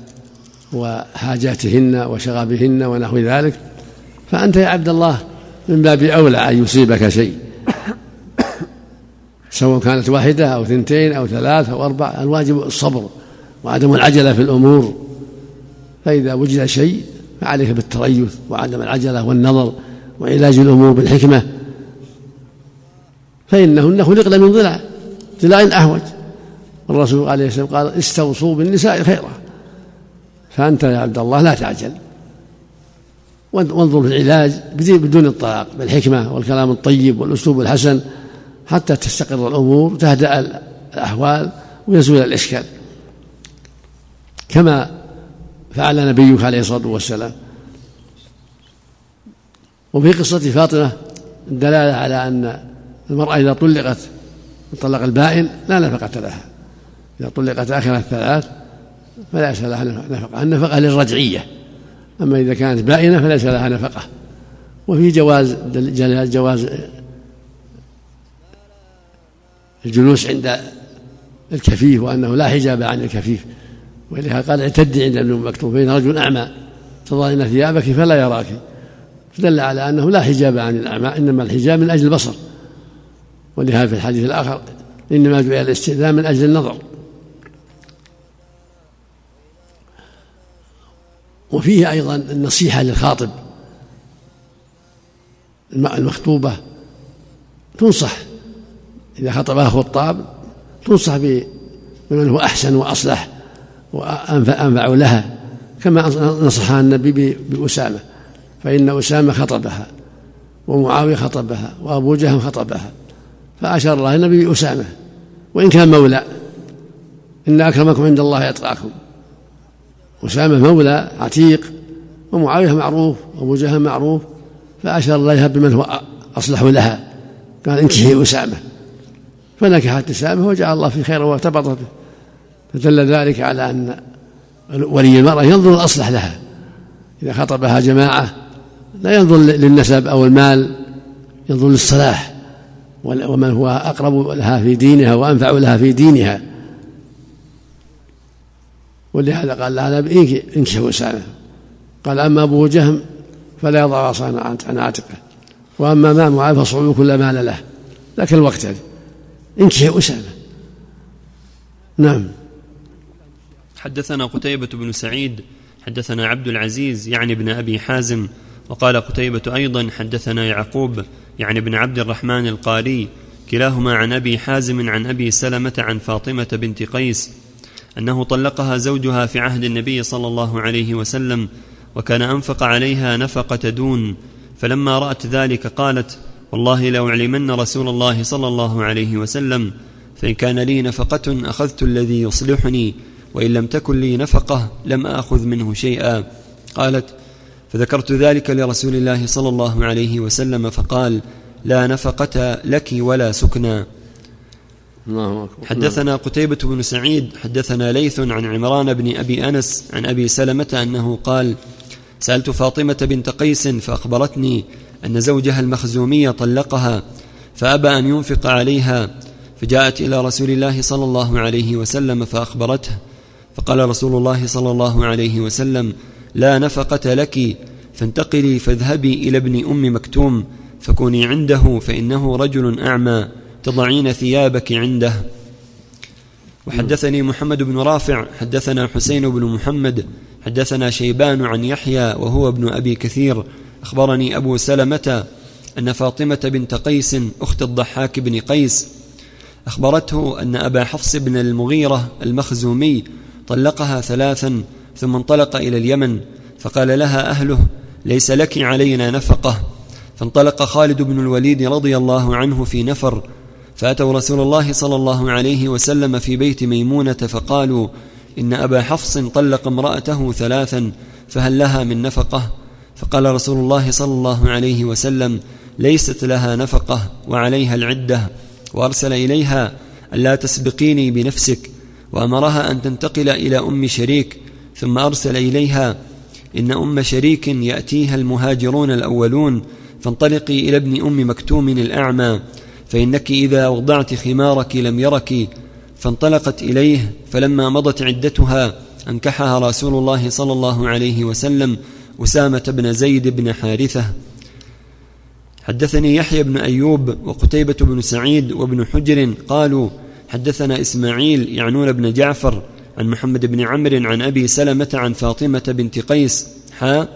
وحاجاتهن وشغبهن ونحو ذلك فأنت يا عبد الله من باب أولى أن يصيبك شيء. سواء كانت واحدة أو ثنتين أو ثلاث أو أربع الواجب الصبر وعدم العجلة في الأمور. فإذا وجد شيء فعليك بالتريث وعدم العجلة والنظر وعلاج الأمور بالحكمة. فإنهن خلقن من ضلع ضلع أحوج الرسول عليه السلام قال استوصوا بالنساء خيرا. فأنت يا عبد الله لا تعجل. وانظر في العلاج بدون الطلاق بالحكمة والكلام الطيب والأسلوب الحسن حتى تستقر الأمور تهدأ الأحوال ويزول الإشكال. كما فعل نبيك عليه الصلاة والسلام. وفي قصة فاطمة الدلالة على أن المرأة إذا طلقت الطلاق البائن لا نفقة لها. إذا طلقت آخر الثلاث فليس لها نفقة النفقة للرجعية. أما إذا كانت بائنة فليس لها نفقة. وفي جواز جواز الجلوس عند الكفيف وأنه لا حجاب عن الكفيف. ولهذا قال اعتدي عند ابن مكتوم فإن رجل أعمى تضعين ثيابك فلا يراك. فدل على أنه لا حجاب عن الأعمى إنما الحجاب من أجل البصر. ولهذا في الحديث الآخر إنما جعل الاستئذان من أجل النظر. وفيه أيضا النصيحة للخاطب. المخطوبة تنصح. إذا خطبها خطاب تنصح بمن هو أحسن وأصلح. وأنفع لها كما نصحها النبي بأسامة فإن أسامة خطبها ومعاوية خطبها وأبو جهم خطبها فأشار الله النبي بأسامة وإن كان مولى إن أكرمكم عند الله أتقاكم. أسامة مولى عتيق ومعاوية معروف وأبو جهم معروف فأشار الله بمن هو أصلح لها. قال انكحي أسامة. فنكحت أسامة وجعل الله في خير وارتبط به فدل ذلك على أن ولي المرأة ينظر الأصلح لها. إذا خطبها جماعة لا ينظر للنسب أو المال ينظر للصلاح. ومن هو أقرب لها في دينها وأنفع لها في دينها. ولهذا قال لها انكح أسامة. قال أما أبو جهم فلا يضع رأسه عن عاتقه. وأما ما معاذ فصعود كل مال له. ذاك الوقت انكح أسامة. نعم. حدثنا قتيبة بن سعيد حدثنا عبد العزيز يعني ابن أبي حازم وقال قتيبة أيضا حدثنا يعقوب يعني ابن عبد الرحمن القاري كلاهما عن أبي حازم عن أبي سلمة عن فاطمة بنت قيس أنه طلقها زوجها في عهد النبي صلى الله عليه وسلم وكان أنفق عليها نفقة دون فلما رأت ذلك قالت والله لو علمن رسول الله صلى الله عليه وسلم فإن كان لي نفقة أخذت الذي يصلحني وإن لم تكن لي نفقة لم آخذ منه شيئا. قالت فذكرت ذلك لرسول الله صلى الله عليه وسلم فقال لا نفقة لك ولا سكنى. حدثنا قتيبة بن سعيد حدثنا ليث عن عمران بن أبي أنس عن أبي سلمة أنه قال سألت فاطمة بنت قيس فأخبرتني أن زوجها المخزومي طلقها فأبى أن ينفق عليها فجاءت إلى رسول الله صلى الله عليه وسلم فأخبرته فقال رسول الله صلى الله عليه وسلم لا نفقة لك فانتقلي فاذهبي إلى ابن أم مكتوم فكوني عنده فإنه رجل أعمى تضعين ثيابك عنده. وحدثني محمد بن رافع حدثنا حسين بن محمد حدثنا شيبان عن يحيى وهو ابن أبي كثير أخبرني أبو سلمة أن فاطمة بنت قيس أخت الضحاك بن قيس أخبرته أن أبا حفص بن المغيرة المخزومي طلقها ثلاثا ثم انطلق إلى اليمن فقال لها أهله ليس لك علينا نفقة. فانطلق خالد بن الوليد رضي الله عنه في نفر فأتوا رسول الله صلى الله عليه وسلم في بيت ميمونة فقالوا إن أبا حفص طلق امرأته ثلاثا فهل لها من نفقة؟ فقال رسول الله صلى الله عليه وسلم ليست لها نفقة وعليها العدة وأرسل إليها ألا تسبقيني بنفسك؟ وأمرها أن تنتقل إلى أم شريك ثم أرسل إليها إن أم شريك يأتيها المهاجرون الأولون فانطلقي إلى ابن أم مكتوم الأعمى فإنك إذا وضعت خمارك لم يرك فانطلقت إليه فلما مضت عدتها أنكحها رسول الله صلى الله عليه وسلم أسامة بن زيد بن حارثة. حدثني يحيى بن أيوب وقتيبة بن سعيد وابن حجر قالوا حدثنا إسماعيل يعنون بن جعفر عن محمد بن عمرو عن أبي سلمة عن فاطمة بنت قيس حا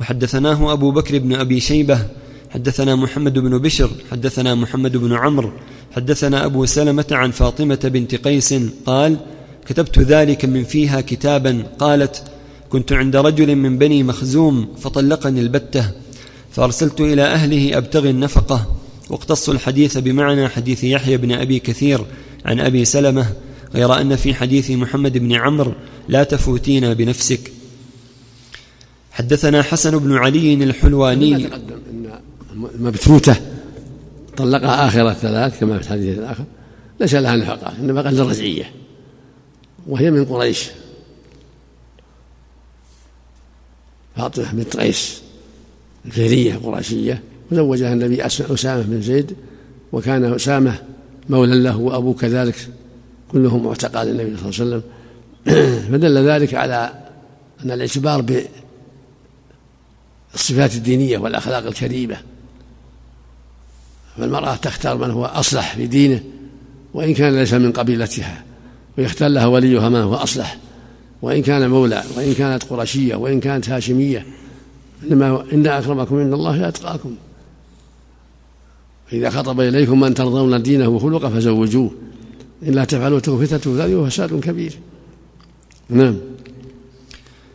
وحدثناه أبو بكر بن أبي شيبة حدثنا محمد بن بشر حدثنا محمد بن عمرو حدثنا أبو سلمة عن فاطمة بنت قيس قال كتبت ذلك من فيها كتابا قالت كنت عند رجل من بني مخزوم فطلقني البتة فأرسلت إلى أهله أبتغي النفقة واقتص الحديث بمعنى حديث يحيى بن أبي كثير عن أبي سلمة غير أن في حديث محمد بن عمرو لا تفوتينا بنفسك. حدثنا حسن بن علي الحلواني. المبتوته طلقها آخر الثلاث كما في الحديث الآخر ليس لها نفقة إنما قد الرجعيه وهي من قريش. فاطمة بنت قيس الفهريه القرشيه وزوجها النبي أسامة بن زيد وكان أسامة مولى له وأبوه كذلك كلهم معتقد النبي صلى الله عليه وسلم. فدل ذلك على أن الاعتبار بالصفات الدينية والأخلاق الكريمة. فالمرأة تختار من هو أصلح في دينه وإن كان ليس من قبيلتها ويختار لها وليها من هو أصلح. وإن كان مولى وإن كانت قرشية وإن كانت هاشمية إنما إن أكرمكم عند الله أتقاكم. فإذا خطب إليكم من ترضون دينه وخلقه فزوجوه. إلا تفعلوا تكون ذلك وفساد كبير. نعم.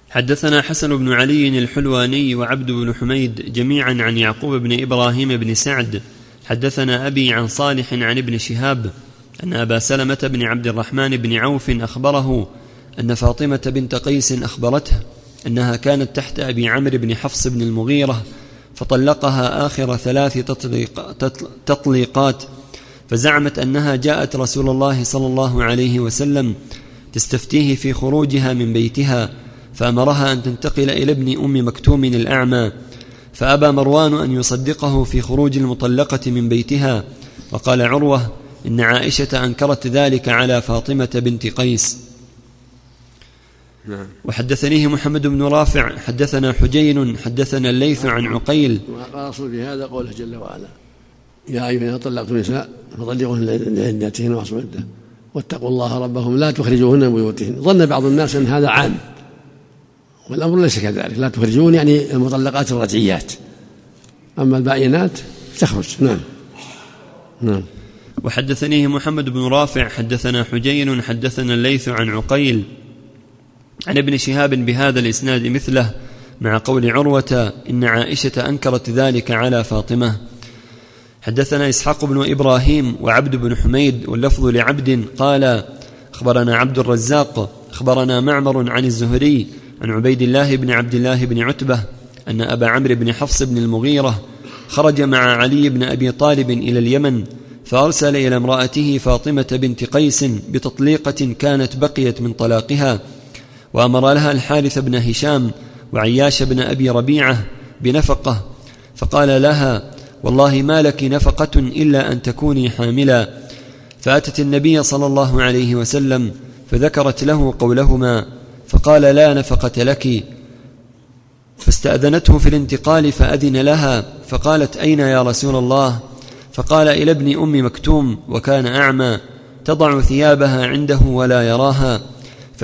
حدثنا حسن بن علي الحلواني وعبد بن حميد جميعا عن يعقوب بن إبراهيم بن سعد. حدثنا أبي عن صالح عن ابن شهاب أن أبا سلمة بن عبد الرحمن بن عوف أخبره أن فاطمة بنت قيس أخبرته أنها كانت تحت أبي عمرو بن حفص بن المغيرة فطلقها آخر ثلاث تطليق تطليقات فزعمت أنها جاءت رسول الله صلى الله عليه وسلم تستفتيه في خروجها من بيتها فأمرها أن تنتقل إلى ابن أم مكتوم الأعمى فأبى مروان أن يصدقه في خروج المطلقة من بيتها وقال عروة إن عائشة أنكرت ذلك على فاطمة بنت قيس. نعم. وحدثنيه محمد بن رافع حدثنا حجين حدثنا الليث عن عقيل. والأصل في هذا قوله جل وعلا. يا أيها طلقتم النساء فطلقوهن لعدتهن واصبروا عدة. واتقوا الله ربهم لا تخرجوهن من بيوتهن. ظن بعض الناس أن هذا عام. والأمر ليس كذلك. لا تخرجون يعني المطلقات الرجعيات. أما الباينات تخرج. نعم. نعم. وحدثنيه محمد بن رافع حدثنا حجين حدثنا الليث عن عقيل. عن ابن شهاب بهذا الإسناد مثله مع قول عروة إن عائشة أنكرت ذلك على فاطمة. حدثنا إسحاق بن إبراهيم وعبد بن حميد واللفظ لعبد قال أخبرنا عبد الرزاق أخبرنا معمر عن الزهري عن عبيد الله بن عبد الله بن عتبة أن أبا عمرو بن حفص بن المغيرة خرج مع علي بن أبي طالب إلى اليمن فأرسل إلى امرأته فاطمة بنت قيس بتطليقة كانت بقيت من طلاقها. وأمر لها الحارث بن هشام وعياش بن أبي ربيعة بنفقة فقال لها والله ما لك نفقة إلا أن تكوني حاملا. فأتت النبي صلى الله عليه وسلم فذكرت له قولهما فقال لا نفقة لك. فاستأذنته في الانتقال فأذن لها فقالت أين يا رسول الله؟ فقال إلى ابن أم مكتوم وكان أعمى تضع ثيابها عنده ولا يراها.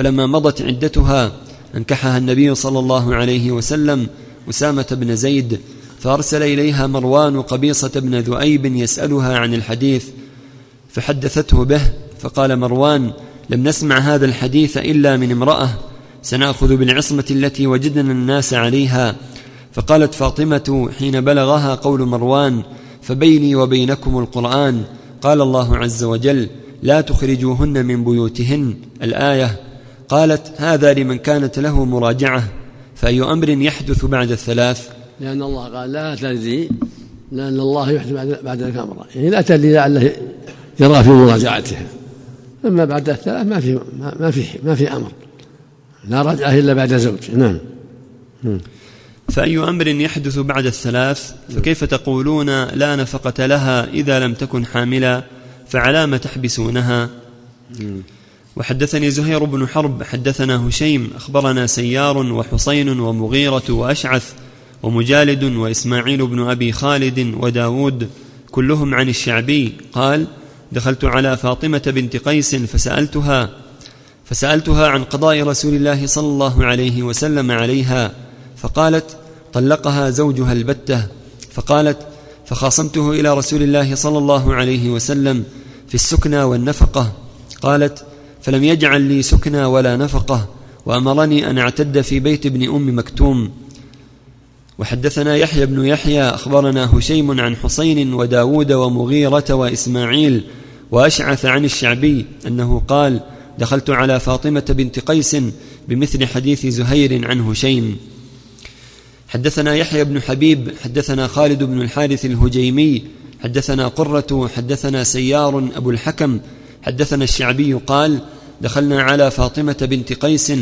فلما مضت عدتها انكحها النبي صلى الله عليه وسلم أسامة بن زيد فأرسل إليها مروان قبيصة بن ذؤيب يسألها عن الحديث فحدثته به فقال مروان لم نسمع هذا الحديث إلا من امرأة سنأخذ بالعصمة التي وجدنا الناس عليها فقالت فاطمة حين بلغها قول مروان فبيني وبينكم القرآن قال الله عز وجل لا تخرجوهن من بيوتهن الآية. قالت هذا لمن كانت له مراجعة فأي أمر يحدث بعد الثلاث؟ لأن الله قال لا ترجعي لأن الله يحدث بعد ذلك أمرا يعني لا ترجعي لعله يرى في مراجعتها أما بعد الثلاث ما في ما في ما في أمر. لا رجعة إلا بعد زوج. نعم, نعم. فأي أمر يحدث بعد الثلاث؟ فكيف تقولون لا نفقة لها إذا لم تكن حاملا؟ فعلام تحبسونها؟ وحدثني زهير بن حرب حدثنا هشيم أخبرنا سيار وحصين ومغيرة وأشعث ومجالد وإسماعيل بن أبي خالد وداود كلهم عن الشعبي قال دخلت على فاطمة بنت قيس فسألتها فسألتها عن قضاء رسول الله صلى الله عليه وسلم عليها فقالت طلقها زوجها البتة فقالت فخاصمته إلى رسول الله صلى الله عليه وسلم في السكنى والنفقة قالت فلم يجعل لي سكنى ولا نفقة وأمرني أن اعتد في بيت ابن أم مكتوم. وحدثنا يحيى بن يحيى أخبرنا هشيم عن حسين وداود ومغيرة وإسماعيل وأشعث عن الشعبي أنه قال دخلت على فاطمة بنت قيس بمثل حديث زهير عن هشيم. حدثنا يحيى بن حبيب حدثنا خالد بن الحارث الهجيمي حدثنا قرة حدثنا سيار أبو الحكم حدثنا الشعبي قال دخلنا على فاطمة بنت قيس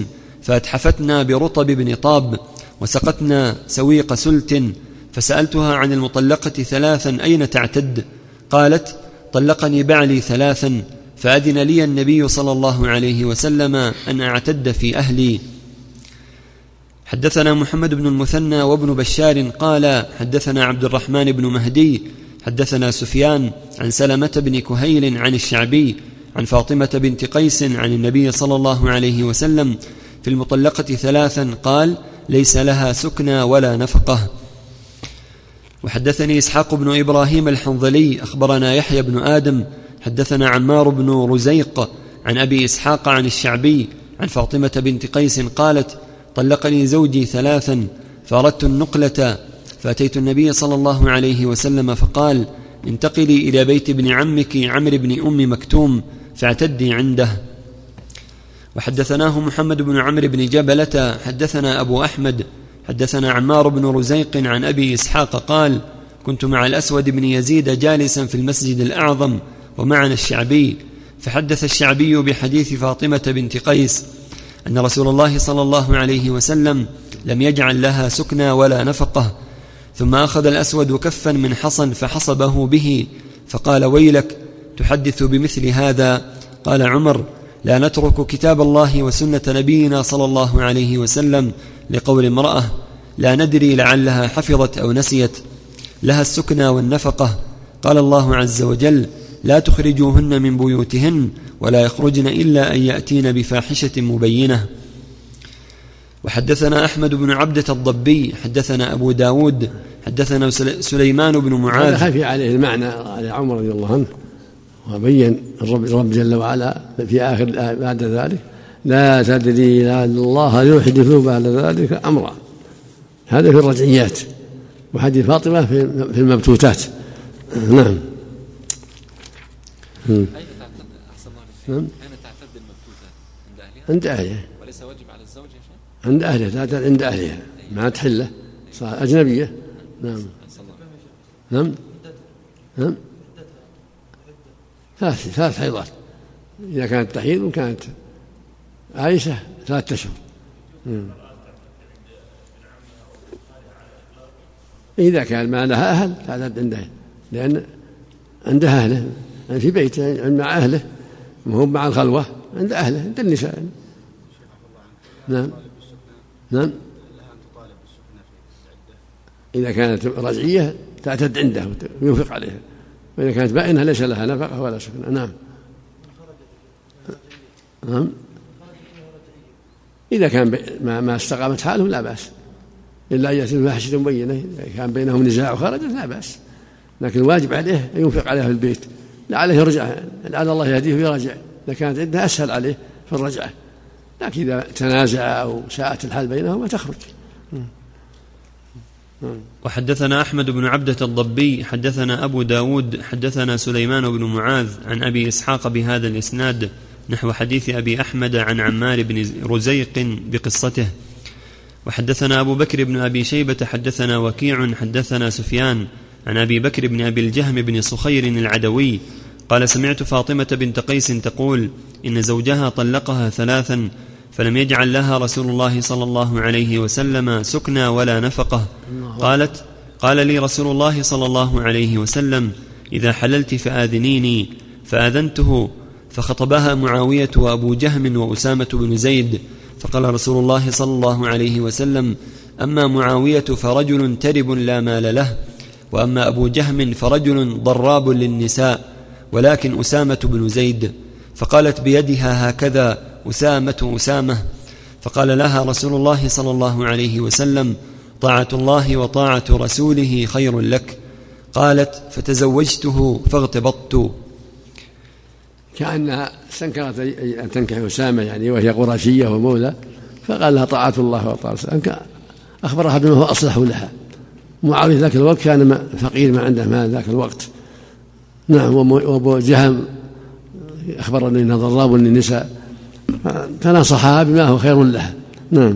فأتحفتنا برطب بن طاب وسقتنا سويق سلت فسألتها عن المطلقة ثلاثا أين تعتد؟ قالت طلقني بعلي ثلاثا فأذن لي النبي صلى الله عليه وسلم أن أعتد في أهلي. حدثنا محمد بن المثنى وابن بشار قال حدثنا عبد الرحمن بن مهدي حدثنا سفيان عن سلمة بن كهيل عن الشعبي عن فاطمة بنت قيس عن النبي صلى الله عليه وسلم في المطلقة ثلاثا قال ليس لها سكنى ولا نفقة. وحدثني إسحاق بن إبراهيم الحنظلي أخبرنا يحيى بن آدم حدثنا عمار بن رزيق عن أبي إسحاق عن الشعبي عن فاطمة بنت قيس قالت طلقني زوجي ثلاثا فاردت النقلة فأتيت النبي صلى الله عليه وسلم فقال انتقلي إلى بيت ابن عمك عمرو بن أم مكتوم فاعتدي عنده. وحدثناه محمد بن عمرو بن جبلة حدثنا أبو أحمد حدثنا عمار بن رزيق عن أبي إسحاق قال كنت مع الأسود بن يزيد جالسا في المسجد الأعظم ومعنا الشعبي فحدث الشعبي بحديث فاطمة بنت قيس أن رسول الله صلى الله عليه وسلم لم يجعل لها سكنى ولا نفقة ثم أخذ الأسود كفا من حصن فحصبه به فقال ويلك تحدث بمثل هذا؟ قال عمر لا نترك كتاب الله وسنة نبينا صلى الله عليه وسلم لقول امرأة لا ندري لعلها حفظت أو نسيت لها السكنى والنفقة. قال الله عز وجل لا تخرجوهن من بيوتهن ولا يخرجن إلا أن يأتين بفاحشة مبينة. وحدثنا أحمد بن عبدة الضبي حدثنا أبو داود حدثنا سليمان بن معاذ. خفي عليه المعنى على عمر رضي الله عنه وبين الرب, الرب جل وعلا في آخر بعد ذلك لا تدري لعل الله يحدث بعد ذلك أمرا. هذا في الرجعيات وحديث فاطمة في المبتوتات. نعم. أين تعتد أحسن الله نعم. أين تعتد المبتوتة عند أهلها؟ عند أهلها وليس واجب على الزوج يا شيخ؟ عند أهلها تعتد عند أهلها. ما تحله صار أجنبية. نعم. نعم. نعم. ثلاث ثلاث حيضات. إذا كانت تحيض وكانت عائشة ثلاثة أشهر. إذا كان ما لها أهل تعتد عنده لأن عندها أهله يعني في بيته مع أهله. هو مع الخلوة عند أهله عند النساء. نعم. نعم. إذا كانت رجعية تعتد عنده وينفق عليها. وإذا كانت بائنة ليس لها نفقة ولا سكنة. نعم. نعم. إذا كان ما, ما استقامت حاله لا بأس. إلا أن يأتي بفاحشة مبينة إذا كان بينهم نزاع وخرجت لا بأس. لكن الواجب عليه أن ينفق عليها في البيت. لعله يرجع لعل الله يهديه ويرجع إذا كانت عندها أسهل عليه في الرجعة. لكن إذا تنازع أو ساءت الحال بينهما تخرج. وحدثنا أحمد بن عبدة الضبي حدثنا أبو داود حدثنا سليمان بن معاذ عن أبي إسحاق بهذا الإسناد نحو حديث أبي أحمد عن عمار بن رزيق بقصته. وحدثنا أبو بكر بن أبي شيبة حدثنا وكيع حدثنا سفيان عن أبي بكر بن أبي الجهم بن صخير العدوي. قال سمعت فاطمة بنت قيس تقول إن زوجها طلقها ثلاثا فلم يجعل لها رسول الله صلى الله عليه وسلم سكنى ولا نفقة. قالت قال لي رسول الله صلى الله عليه وسلم إذا حللت فآذنيني. فآذنته فخطبها معاوية وأبو جهم وأسامة بن زيد. فقال رسول الله صلى الله عليه وسلم أما معاوية فرجل ترب لا مال له وأما أبو جهم فرجل ضراب للنساء ولكن أسامة بن زيد. فقالت بيدها هكذا أسامة أسامة. فقال لها رسول الله صلى الله عليه وسلم طاعة الله وطاعة رسوله خير لك. قالت فتزوجته فاغتبطت. كأنها استنكرت أن تنكح أسامة يعني وهي قرشية ومولى فقال لها طاعة الله وطاعة أخبرها بما هو أصلح لها. معاوية ذاك الوقت كان فقير ما عنده مال ذاك الوقت. نعم وأبو جهم أخبر أني ضراب للنساء. فنصحها بما هو خير لها. نعم.